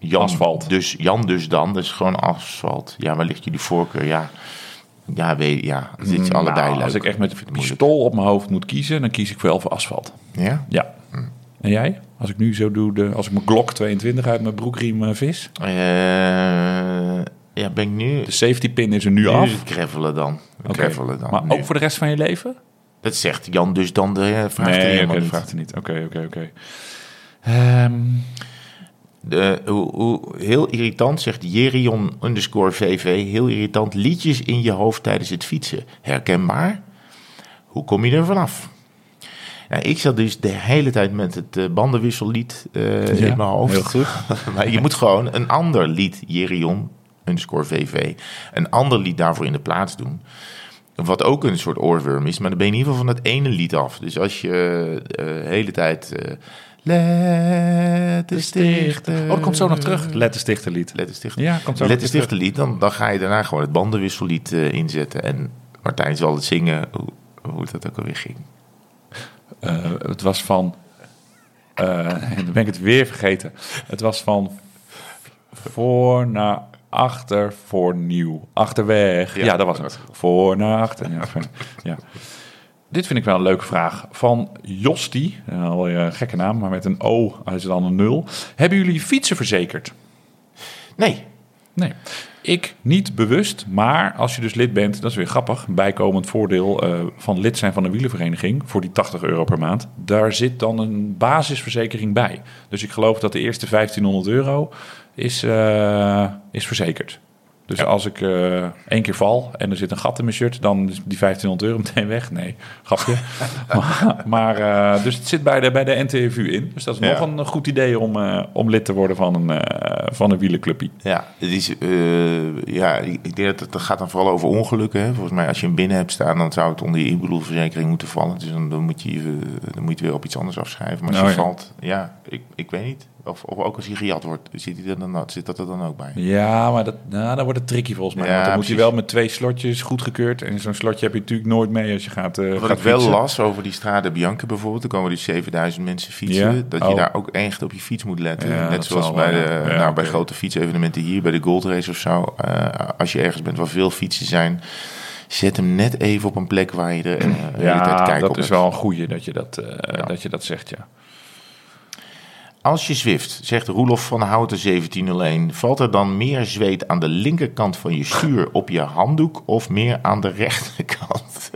Jan, Asfalt. Dus Jan dus dan. Dat is gewoon asfalt. Ja, waar ligt jullie voorkeur? Ja, ja, weet, ja. Het is allebei Nou, leuk. Als ik echt met een pistool op mijn hoofd moet kiezen, dan kies ik wel voor asfalt. Ja? Ja. En jij? Als ik nu zo doe, de, als ik mijn Glock 22 uit mijn broekriem eh, vis. Eh, ja, ben ik nu... De safety pin is er nu nu af. is het gravelen dan. Gravelen dan. Maar nu. ook voor de rest van je leven? Dat zegt Jan dus dan. De, vraagt nee, helemaal oké, dat niet. vraagt hij niet. Oké, oké, oké. De, hoe, hoe- heel irritant, zegt Jerion underscore VV. Heel irritant, liedjes in je hoofd tijdens het fietsen. Herkenbaar? Hoe kom je er vanaf? Ja, ik zat dus de hele tijd met het eh, bandenwissellied eh, Ja, in mijn hoofd. <laughs> maar je moet gewoon een ander lied, Jerion underscore VV, een ander lied daarvoor in de plaats doen. Wat ook een soort oorworm is, maar dan ben je in ieder geval van het ene lied af. Dus als je eh, de hele tijd... Let de stichter... Oh, dat komt zo nog terug. Let de stichterlied. Let de stichter. Ja, komt zo Let de stichterlied, dan, dan ga je daarna gewoon het bandenwissellied eh, inzetten. En Martijn zal het zingen, hoe, hoe dat ook alweer ging. Eh, het was van. eh, <laughs> dan ben ik het weer vergeten. Het was van voor naar achter voor nieuw. Achterweg. Ja, Ja, dat was het. Voor naar achter. Ja, ja. Dit vind ik wel een leuke vraag. Van Josti, een al een gekke naam, maar met een O is het dan een nul. Hebben jullie fietsen verzekerd? Nee, Nee. Ik niet bewust, maar als je dus lid bent, dat is weer grappig. Bijkomend voordeel eh, van lid zijn van een wielenvereniging voor die 80 euro per maand. Daar zit dan een basisverzekering bij. Dus ik geloof dat de eerste 1500 euro is, eh, is verzekerd. Dus als ik eh, één keer val en er zit een gat in mijn shirt, dan is die 1500 euro meteen weg. Nee, grapje. <laughs> maar maar eh, dus het zit bij de, bij de NTFU in. Dus dat is Ja. nog een goed idee om, eh, om lid te worden van een, van een wielenclubje. ja, het is, ja, ik denk dat het, gaat dan vooral over ongelukken. Hè. Volgens mij als je hem binnen hebt staan, dan zou het onder je inbedoelverzekering moeten vallen. Dus dan, dan, moet je, dan moet je weer op iets anders afschrijven. Maar als Oh, je ja. valt, ja, ik, ik weet niet. Of, of ook als hij gejat wordt, zit, hij er dan, zit dat er dan ook bij? Ja, maar dat, nou, dan wordt het tricky volgens mij. Ja, want dan moet je wel met twee slotjes goedgekeurd. En zo'n slotje heb je natuurlijk nooit mee als je gaat, eh Wat gaat ik wel fietsen. las over die Strade Bianca bijvoorbeeld, er komen dus 7000 mensen fietsen. Ja? Dat je Oh. daar ook echt op je fiets moet letten. Ja, Net zoals bij, de, nou, bij grote fietsevenementen hier, bij de Gold Race of zo. eh, als je ergens bent waar veel fietsen zijn, zet hem net even op een plek waar je er eh, de hele tijd Ja, kijk dat op is wel een goeie dat je dat, dat, je dat zegt, ja. Als je zwift, zegt Roelof van Houten 1701, valt er dan meer zweet aan de linkerkant van je stuur op je handdoek of meer aan de rechterkant?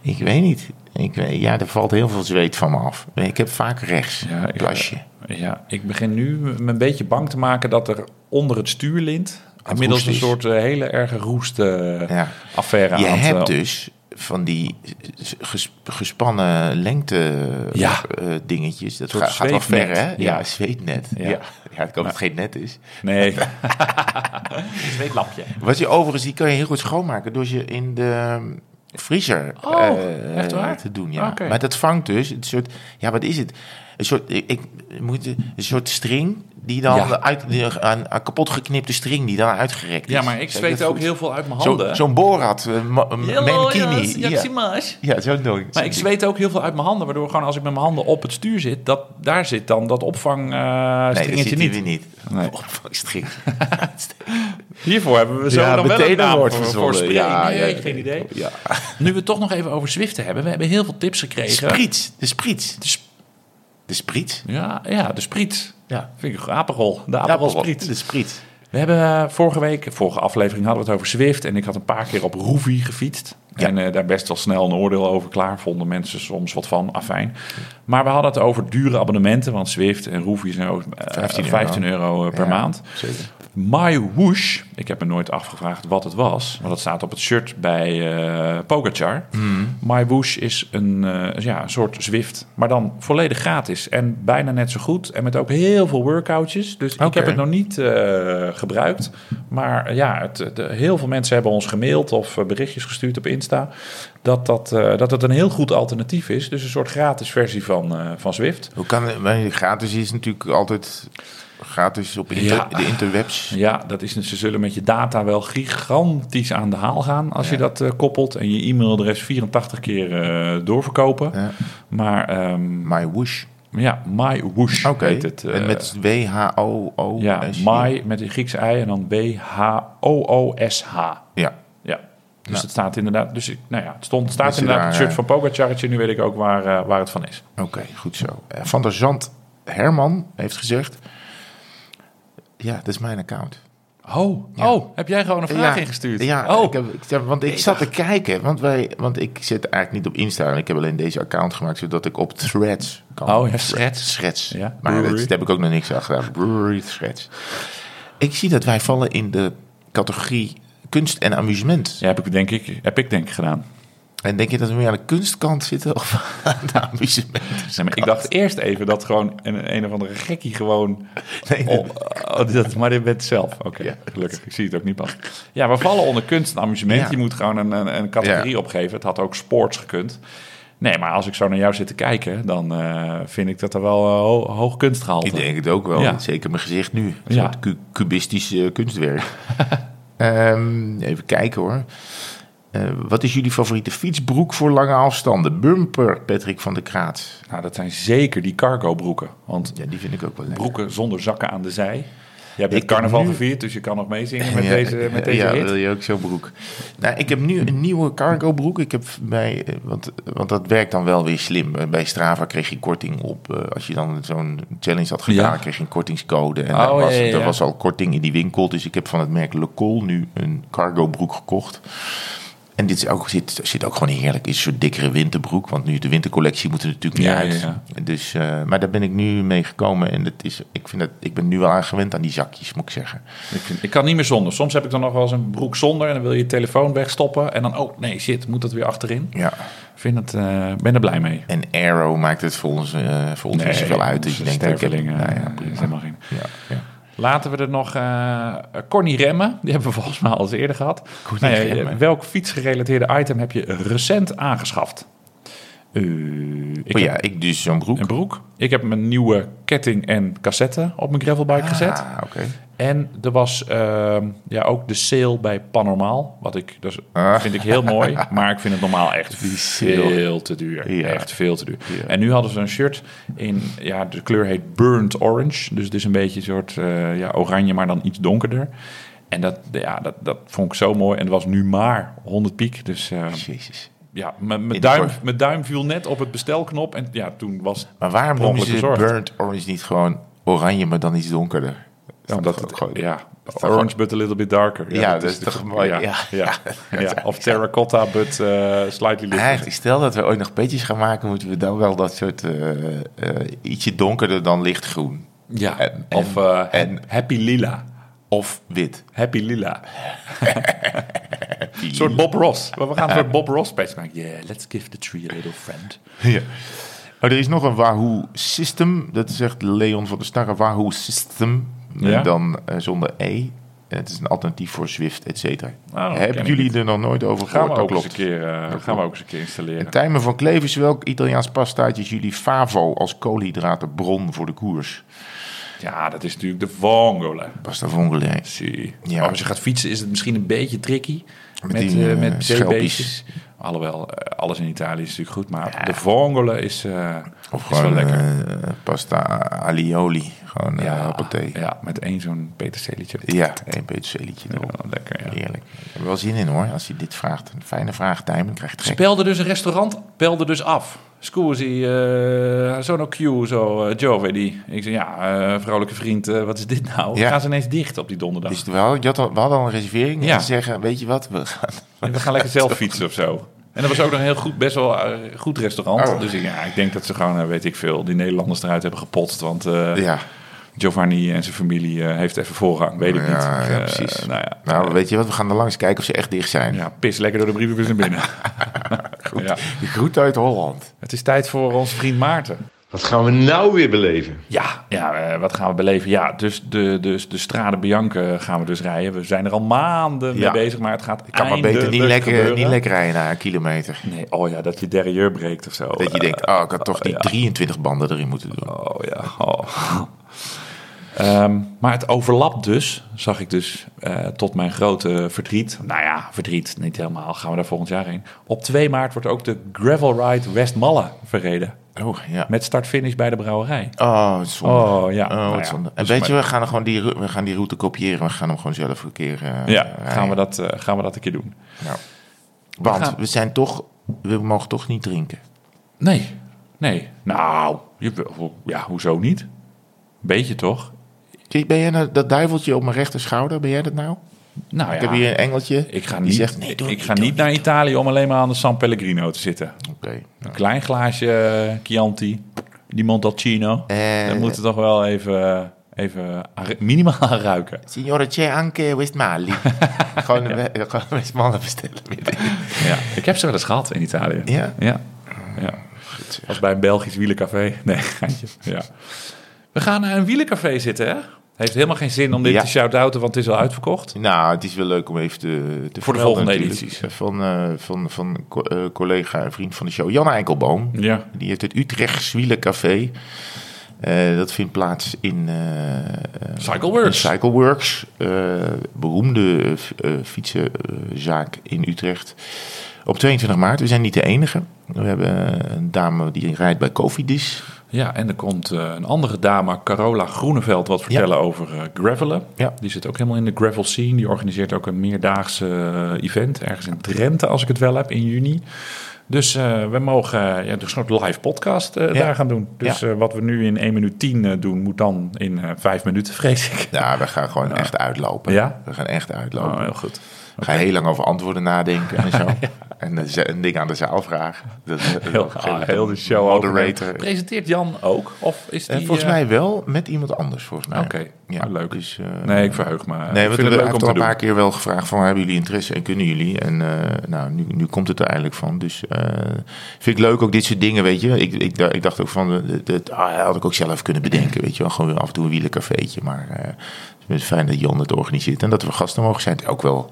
ik weet niet. Ik weet, ja, er valt heel veel zweet van me af. Ik heb vaak rechts, Ja, ik- plasje. Ja, ik begin nu me een beetje bang te maken dat er onder het stuurlint... inmiddels een soort hele erge roest eh, Ja. affaire Je hebt dus van die ges- gespannen lengte Ja. eh, dingetjes. Dat gaat, gaat wel ver, hè? Ja. Ja, zweetnet. Ja. Ja. Ja. ik hoop dat het geen net is. Nee. <laughs> Zweetlapje. Wat je overigens, die kan je heel goed schoonmaken door ze in de vriezer Oh, eh, te doen. Ja. Oké. Maar dat vangt dus een soort, ja, wat is het? Een soort, ik, ik moet een soort string die dan Ja. uit, die- een, een kapot geknipte string die dan uitgerekt is. Ja, maar ik zweet ook goed? heel veel uit mijn Zo- handen. Zo'n Borat, uh, mankini. Ja, ja zo'n ding. Maar ik zweet ook heel veel uit mijn handen, waardoor gewoon als ik met mijn handen op het stuur zit, dat, daar zit dan dat opvang eh Nee, niet. niet. Nee. <laughs> Opvangstring. <laughs> Hiervoor hebben we zo Ja, dan wel een naam woord voor, voor spray. Ja, nee, ja, geen idee. Ja. Nu we het toch nog even over Zwiften hebben. We hebben heel veel tips gekregen. Spriet. De spriet. De sp- De spriet. ja, ja, de spriet. Ja. Vind ik een aperol. De aperol De spriet. We hebben eh, vorige week, vorige aflevering hadden we het over Zwift. En ik had een paar keer op Roevi gefietst. Ja. En eh, daar best wel snel een oordeel over klaar. Vonden mensen soms wat van, afijn. Maar we hadden het over dure abonnementen. Want Zwift en Roevi zijn ook eh, 15 15, euro. euro, per Ja, maand. Zeker. My Whoosh, ik heb me nooit afgevraagd wat het was, want dat staat op het shirt bij eh Pogacar. Hmm. My Whoosh is een, eh, ja, een soort Zwift, maar dan volledig gratis en bijna net zo goed. En met ook heel veel workoutjes. Dus ik heb het nog niet eh, gebruikt. Maar ja, het, de, heel veel mensen hebben ons gemaild of berichtjes gestuurd op Insta. Dat, dat, dat het een heel goed alternatief is. Dus een soort gratis versie van, van Zwift. Hoe kan het? Gratis is natuurlijk altijd gratis op inter- Ja. de interwebs. Ja, dat is, ze zullen met je data wel gigantisch aan de haal gaan als je Ja. dat eh, koppelt en je e-mailadres 84 keer eh, doorverkopen. Ja. Maar ehm, My ja, My heet het. eh, en met W-H-O-O. ja, S. My met een Griekse ei en dan B-H-O-O-S-H. Ja. Ja. Dus Ja. het staat inderdaad, dus ik, nou ja, het stond, staat Dus inderdaad het daar, shirt eh, van Pogacaretje. Nu weet ik ook waar, waar het van is. Oké, goed zo. Van der Zand Herman heeft gezegd... Ja, dat is mijn account. Oh, oh, heb jij gewoon een vraag ingestuurd? Ja, oh. ik heb, ik, want ik zat te kijken. Want, wij, want ik zit eigenlijk niet op Insta. Ik heb alleen deze account gemaakt, zodat ik op threads kan. Oh, ja, Threads. Threads. Ja, maar dat, daar heb ik ook nog niks aan gedaan. Brewery threads. Ik zie dat wij vallen in de categorie kunst en amusement. Ja, heb ik denk ik, heb ik denk ik gedaan. En denk je dat we meer aan de kunstkant zitten of <laughs> aan de amusement? Nee, maar ik dacht eerst even dat gewoon een, een of andere gekkie gewoon... <laughs> Nee, Oh, oh, dat, maar dit bent zelf. Oké, Ja. gelukkig. Ik zie het ook niet pas. Ja, we vallen onder kunst en amusement. Ja. Je moet gewoon een, een, een categorie Ja. opgeven. Het had ook sports gekund. Nee, maar als ik zo naar jou zit te kijken, dan eh, vind ik dat er wel ho- hoog kunstgehalte. Ik denk het ook wel. Ja. Zeker mijn gezicht nu. Een Ja. soort kunstwerk. <laughs> Ehm, even kijken hoor. Eh, wat is jullie favoriete fietsbroek voor lange afstanden? Bumper, Patrick van der Kraat. Nou, dat zijn zeker die cargo broeken. Want Ja, die vind ik ook wel lekker. broeken zonder zakken aan de zij. Je hebt Ik het carnaval nu- gevierd, dus je kan nog meezingen <laughs> met Ja, deze, met deze ja, hit. wil je ook zo'n broek? Nou, ik heb nu een nieuwe cargo broek. Ik heb bij, eh, want, want dat werkt dan wel weer slim. Eh, Bij Strava kreeg je korting op. als je dan zo'n challenge had gedaan, Ja. kreeg je een kortingscode. En Oh, daar, was, ja, daar was al korting in die winkel. Dus ik heb van het merk Le Col nu een cargo broek gekocht. En dit is ook, zit, zit ook gewoon heerlijk. is een soort dikkere winterbroek. Want nu de wintercollectie moet er natuurlijk niet Ja, uit. ja, Dus, eh, maar daar ben ik nu mee gekomen. En dat is, ik, vind dat, ik ben nu wel aan gewend aan die zakjes, moet ik zeggen. Ik, vind, ik kan niet meer zonder. Soms heb ik dan nog wel eens een broek zonder en dan wil je je telefoon wegstoppen. En dan, oh nee, shit, moet dat weer achterin? Ja. Ik vind het, eh, ben er blij mee. En Arrow maakt het voor ons, eh, voor ons niet zoveel uit. Dus je denkt, ik heb, nou ja, helemaal geen. Ja, ja. Laten we er nog eh Corny Remmen. Die hebben we <laughs> volgens mij al eens eerder gehad. Corny Nou ja, welk fietsgerelateerde item heb je recent aangeschaft? Eh, ik Oh ja, heb ik dus zo'n broek. een broek. Ik heb mijn nieuwe ketting en cassette op mijn gravelbike gezet. Ah, oké. En er was ehm, ja, ook de sale bij Panormaal. Wat ik, dus, Ah. vind ik heel mooi. <laughs> Maar ik vind het normaal echt veel te duur. Ja. Echt veel te duur. Ja. En nu hadden ze een shirt in, ja, de kleur heet Burnt Orange. Dus het is een beetje een soort eh, ja, oranje, maar dan iets donkerder. En dat, ja, dat, dat vond ik zo mooi. En het was nu maar 100 piek. Dus eh, Jezus. Ja, mijn duim, mijn duim viel net op het bestelknop. En ja, toen was Maar waarom noemen ze burnt orange niet gewoon oranje, maar dan iets donkerder? Ja, omdat het, gewoon- ja, orange but a little bit darker. Ja, dat is toch mooi, Ja, ja. ja, <laughs> ja. Of terracotta but uh, slightly. Eigenlijk, stel dat we ooit nog petjes gaan maken, moeten we dan wel dat soort eh, eh, ietsje donkerder dan lichtgroen. Ja, En- of en- en- happy lila. Of wit. Happy lila. <laughs> Een soort Bob Ross. Maar we gaan een soort Bob Ross patch maken. Yeah, let's give the tree a little friend. Ja. Oh, er is nog een Wahoo System. Dat zegt Leon van der Starre. Wahoo System. Ja? Dan eh, zonder E. Het is een alternatief voor Zwift, et cetera. Ken Hebben jullie er nog nooit over Gaan gehoord? we, ook Dat eens een keer, uh, gaan klopt. we ook eens een keer installeren. Tijmen van Klevers, welk Italiaans pastaatje is jullie favo als koolhydratenbron voor de koers? Ja, dat is natuurlijk de vongole. Pasta vongole. Zie. Ja. Oh, als je gaat fietsen is het misschien een beetje tricky. Met Met, die, eh, eh, met. Alhoewel, eh, alles in Italië is natuurlijk goed. Maar de vongole is, Of is wel gewoon lekker. eh, pasta alioli. Gewoon ja, appelthee. Ja, ja, met één zo'n peterselietje. één petersellietje Ja, erop. lekker, ja. Heerlijk. Ik heb er wel zin in hoor. Als je dit vraagt. Een fijne vraag, Tijmen. krijg je het Ze gek. belde dus een restaurant, belde dus af. Scusi, eh sono Q, zo, uh, Giovedi. Ik zei, ja, eh, vrouwelijke vriend, eh, wat is dit nou? Ja. Gaan ze ineens dicht op die donderdag? Dus we hadden, je had al, we hadden al een reservering. Ja. En ze zeggen, weet je wat? We gaan... We gaan lekker <laughs> zelf fietsen of zo. En dat was ook nog een heel goed, best wel eh, goed restaurant. Oh. Dus ik, ja, ik denk dat ze gewoon, eh, weet ik veel, die Nederlanders eruit hebben gepotst. Want eh, Ja. Giovanni en zijn familie eh, heeft even voorrang, weet ik Ja, niet. ja, Eh, precies. nou ja, Nou, weet je wat? We gaan er langs kijken of ze echt dicht zijn. ja, pis lekker door de brievenbus naar binnen. <laughs> ja. De groet uit Holland. Het is tijd voor onze vriend Maarten. Wat gaan we nou weer beleven? Ja, ja eh, wat gaan we beleven? Ja, dus de, dus de Strade Bianca gaan we dus rijden. We zijn er al maanden Ja. mee bezig, maar het gaat Ik kan maar beter niet lekker, gebeuren. niet lekker rijden na een kilometer. Nee, oh ja, dat je derrière breekt of zo. Dat je denkt, oh, ik had toch die ja. 23 banden erin moeten doen. Oh ja. Oh. <laughs> Ehm, maar het overlapt dus, zag ik dus eh, tot mijn grote verdriet. Nou ja, verdriet, niet helemaal. Gaan we daar volgend jaar heen. Op 2 maart wordt ook de Gravel Ride Westmalle verreden. Oh, ja. Met start-finish bij de brouwerij. Oh, zonde. Oh ja. Oh, nou wat ja. zonde. En Dus weet je, we gaan, er gewoon die, we gaan die route kopiëren. We gaan hem gewoon zelf een keer eh, Ja, rijden. gaan we, dat, eh, gaan we dat een keer doen. Nou. Want we, gaan- zijn toch, we mogen toch niet drinken. Nee, nee. Nou, je, ja, hoezo niet? Beetje toch? Ben jij nou dat duiveltje op mijn rechter schouder? Ben jij dat nou? Nou ja, Ik heb hier een engeltje. ik ga die niet, zegt, nee, doe ik ga niet, niet doe naar Italië om alleen maar aan de San Pellegrino te zitten. Oké. nou. Een klein glaasje eh, Chianti, die Montalcino. Eh, Dan moeten we toch wel even, even aan- minimaal aan ruiken. Signore, c'è anche Westmali. <laughs> gewoon, ja. gewoon Westmalle bestellen. Ja, ik heb ze wel eens gehad in Italië. Ja? Ja. ja. Was bij een Belgisch wielencafé. Nee. Ja. We gaan naar een wielencafé zitten, hè? Heeft helemaal geen zin om dit Ja. te shout-outen, want het is al uitverkocht. Nou, het is wel leuk om even te, te Voor de volgende edities. Van, eh, van, van eh, collega en vriend van de show, Jan Eikelboom. Ja. Die heeft het Utrecht Wielencafé. Eh dat vindt plaats in, Cycleworks. Cycleworks. beroemde fietsenzaak in Utrecht. Op 22 maart. We zijn niet de enige. We hebben een dame die rijdt bij Cofidis. Ja, en er komt eh, een andere dame, Carola Groeneveld, wat vertellen over eh, gravelen. Ja. Die zit ook helemaal in de gravel scene. Die organiseert ook een meerdaagse eh, event, ergens in Drenthe, als ik het wel heb, in juni. Dus we mogen ja, een soort live podcast Ja. daar gaan doen. Dus Ja. wat we nu in 1 minuut 10 eh, doen, moet dan in eh 5 minuten, <laughs> vrees ik. Ja, we gaan gewoon echt uitlopen. Ja? We gaan echt uitlopen. Oh, heel goed. Ga heel lang over antwoorden nadenken en zo. <laughs> En een een ding aan de zaal vragen. Dat, Heel, ah, heel de show Moderator. over. Presenteert Jan ook? Of is die, Eh, volgens eh, mij wel, met iemand anders volgens mij. Oké, ja, ah, leuk. Dus, eh, Nee, ik verheug me. Nee, we het leuk hebben om al een paar keer wel gevraagd van hebben jullie interesse en kunnen jullie? En eh, nou, nu, nu komt het er eindelijk van. Dus eh, vind ik leuk ook dit soort dingen, weet je. Ik, ik, ik dacht ook van, eh, dat, dat ah, had ik ook zelf kunnen bedenken, weet je wel. Gewoon af en toe een wielencafeetje. Maar eh, het is fijn dat Jon het organiseert en dat we gasten mogen zijn. Het is ook wel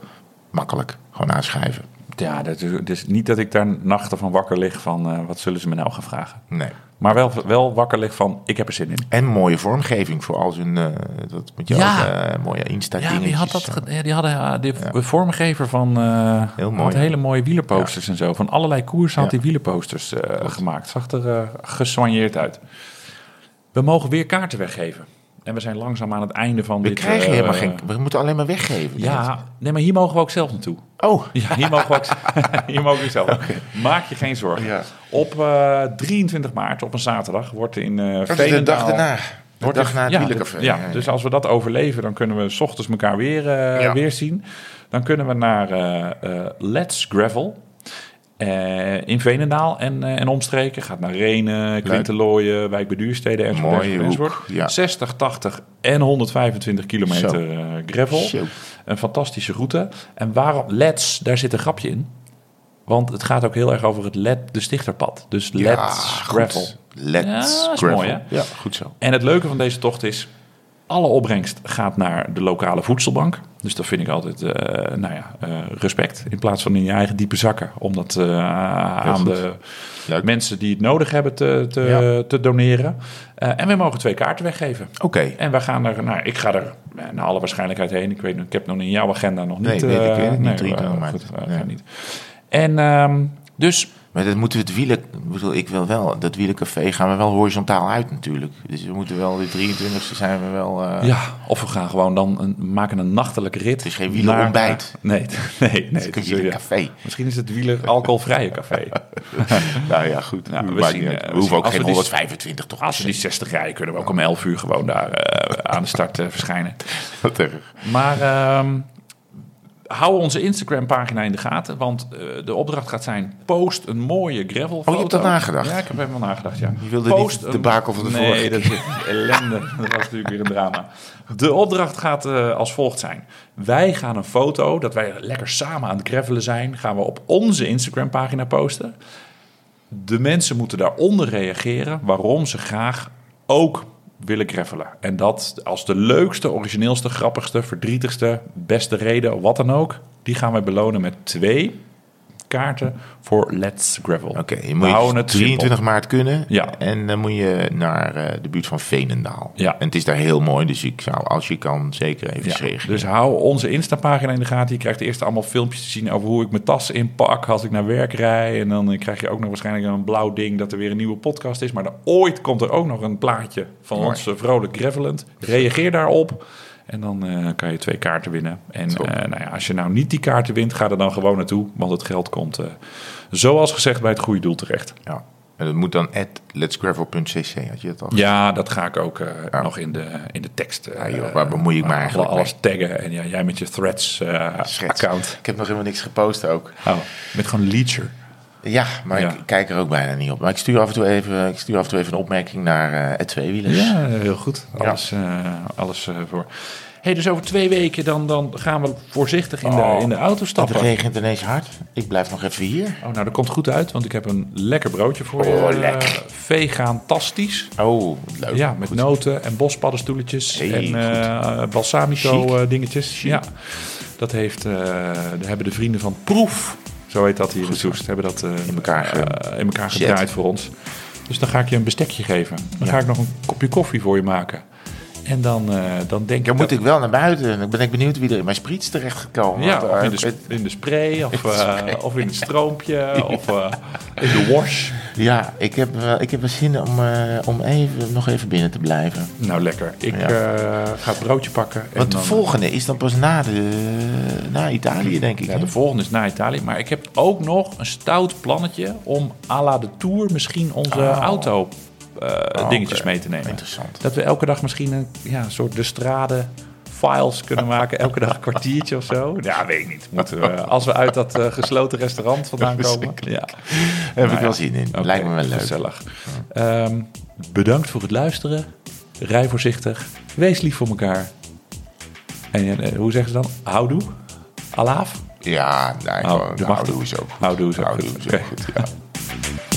makkelijk, gewoon aanschrijven. Ja, dat is, is niet dat ik daar nachten van wakker lig van eh, wat zullen ze me nou gaan vragen. Nee. Maar wel, wel wakker lig van ik heb er zin in. En mooie vormgeving voor al zijn, eh dat met jou Ja. ook, eh, mooie Insta-dingetjes. Ja, wie had dat? ja, Die hadden eh, de vormgever van eh, Heel mooi. had hele mooie wielerposters en zo. Van allerlei koersen had hij wielerposters eh, gemaakt. Zag er eh gesoigneerd uit. We mogen weer kaarten weggeven. En we zijn langzaam aan het einde van We dit... krijgen eh, helemaal geen... We moeten alleen maar weggeven. Ja, nee, maar hier mogen we ook zelf naartoe. Oh, <laughs> Ja, hier mogen we ook, <laughs> hier mogen we zelf. Maak je geen zorgen. Ja. Op eh, 23 maart, op een zaterdag, wordt in eh dat is de dag daarna. De Wordt dag na het ja, dus als we dat overleven, dan kunnen we s ochtends elkaar weer, eh, weer zien. Dan kunnen we naar eh, eh, Let's Gravel eh, in Veenendaal en, eh, en omstreken. Gaat naar Renen, Klintelooien, Wijk bij Duurstede enzovoort. Mooie enzovoort, enzovoort. hoek, ja. 60, 80 en 125 kilometer eh, gravel. Zo. Een fantastische route. En waarom Let's, daar zit een grapje in. Want het gaat ook heel erg over het LED, de stichterpad. Dus Let's. Gravel. Let's Ja, Gravel. mooi, hè? Ja, goed zo. En het leuke van deze tocht is, alle opbrengst gaat naar de lokale voedselbank. Dus dat vind ik altijd, eh, nou ja, eh, respect. In plaats van in je eigen diepe zakken. Om dat eh, aan de Leuk. mensen die het nodig hebben te, te, Ja. te doneren. En we mogen twee kaarten weggeven. Oké. En we gaan er, nou, ik ga er naar alle waarschijnlijkheid heen. Ik weet ik heb nog in jouw agenda nog Nee, niet. weet ik, eh, weet ik niet. nee, 23 eh, maart. goed, Nee. niet. En ehm, dus Maar dat moeten we het wielen... Ik bedoel, ik wil wel... Dat wielencafé gaan we wel horizontaal uit natuurlijk. Dus we moeten wel... De 23e zijn we wel... eh, Ja, of we gaan gewoon dan een, maken een nachtelijke rit. Het is geen wielerontbijt. Nee, <laughs> nee, nee. Het is een ja. wielencafé. Misschien is het wieler alcoholvrije café. <laughs> Nou ja, goed. Nou, we zien, niet eh, uit. we we hoeven zien ook geen we die- 125 toch? Als we die 60 rijden, kunnen we ook om 11 uur gewoon daar eh, aan de start verschijnen. <laughs> Wat erg. Maar ehm, hou onze Instagram-pagina in de gaten. Want eh, de opdracht gaat zijn: post een mooie gravel. Oh, je hebt er nagedacht? Ja, ik heb helemaal nagedacht. Ja. Je wilde Post niet de bakel van de nee, vorige dat is ellende. <laughs> dat was natuurlijk weer een drama. De opdracht gaat eh, als volgt zijn: wij gaan een foto dat wij lekker samen aan het gravelen zijn, gaan we op onze Instagram-pagina posten. De mensen moeten daaronder reageren waarom ze graag ook willen gravelen. En dat als de leukste, origineelste, grappigste, verdrietigste, beste reden, wat dan ook. Die gaan wij belonen met twee kaarten voor Let's Gravel. Oké, je We moet houden je het 23 maart kunnen. Ja. En dan moet je naar eh, de buurt van Veenendaal. Ja. En het is daar heel mooi, dus ik zou, als je kan, zeker even Ja, reageren. dus hou onze Insta-pagina in de gaten. Je krijgt eerst allemaal filmpjes te zien over hoe ik mijn tas inpak als ik naar werk rij. En dan krijg je ook nog waarschijnlijk een blauw ding dat er weer een nieuwe podcast is. Maar dan ooit komt er ook nog een plaatje van Mooi. ons vrolijk gravelend. Reageer daarop. En dan eh, kan je twee kaarten winnen. En eh, nou ja, als je nou niet die kaarten wint, ga er dan gewoon naartoe. Want het geld komt, eh, zoals gezegd, bij het goede doel terecht. Ja. En dat moet dan at letsgravel.cc, had je dat al? Ja, dat ga ik ook nog in de, in de tekst. Ja, joh, waar bemoei ik me eh, eigenlijk Alles taggen en ja, jij met je threads account. Ik heb nog helemaal niks gepost ook. Oh, met gewoon Leecher. Ja, maar Ja. ik kijk er ook bijna niet op. Maar ik stuur af en toe even, ik stuur af en toe even een opmerking naar eh het tweewielers. Ja, heel goed. Alles, eh, alles eh, voor. hey, dus over twee weken dan, dan gaan we voorzichtig in, de, Oh, in de auto Het stappen. regent ineens hard. Ik blijf nog even hier. Oh, nou, dat komt goed uit, want ik heb een lekker broodje voor je. Oh, lekker. Vegan-tastisch. Oh, leuk. Ja, met noten en bospaddenstoeletjes Hey, en balsamico Chic. dingetjes. Ja, dat heeft, daar hebben de vrienden van Proef, zo heet dat hier in Soest, hebben dat eh, In elkaar eh, in elkaar gedraaid voor ons. Dus dan ga ik je een bestekje geven. Dan ga ik nog een kopje koffie voor je maken. En dan, eh, dan denk Dan ik moet dat- ik wel naar buiten. Dan ben ik benieuwd wie er in mijn spriets terecht gekomen. Ja, of eh, in de, sp- in de spray, <laughs> of, eh, of in het stroompje, <laughs> of in de wash. ja, ik heb, ik heb wel zin om, om even, nog even binnen te blijven. Nou, lekker. Ik Ja. ga het broodje pakken. en Want de dan- volgende is dan pas na, de, na Italië, denk ik. Ja, hè? de volgende is naar Italië. Maar ik heb ook nog een stout plannetje om à la de Tour misschien onze auto eh, dingetjes Oh. oké. mee te nemen. Interessant. Dat we elke dag misschien een ja, soort de strade files kunnen <laughs> maken. Elke dag een kwartiertje of zo. Ja, weet ik niet. Moeten we, <laughs> als we uit dat eh, gesloten restaurant vandaan komen. Ja. Daar heb Nou ik wel ja. zin in. Lijkt me wel leuk. Gezellig. Ehm, bedankt voor het luisteren. Rij voorzichtig. Wees lief voor elkaar. En hoe zeggen ze dan? Houdoe? Alaaf? Ja, nee, Oh, nou, is ook goed. Houdoe is ook Houdoe goed. is ook ja. <laughs>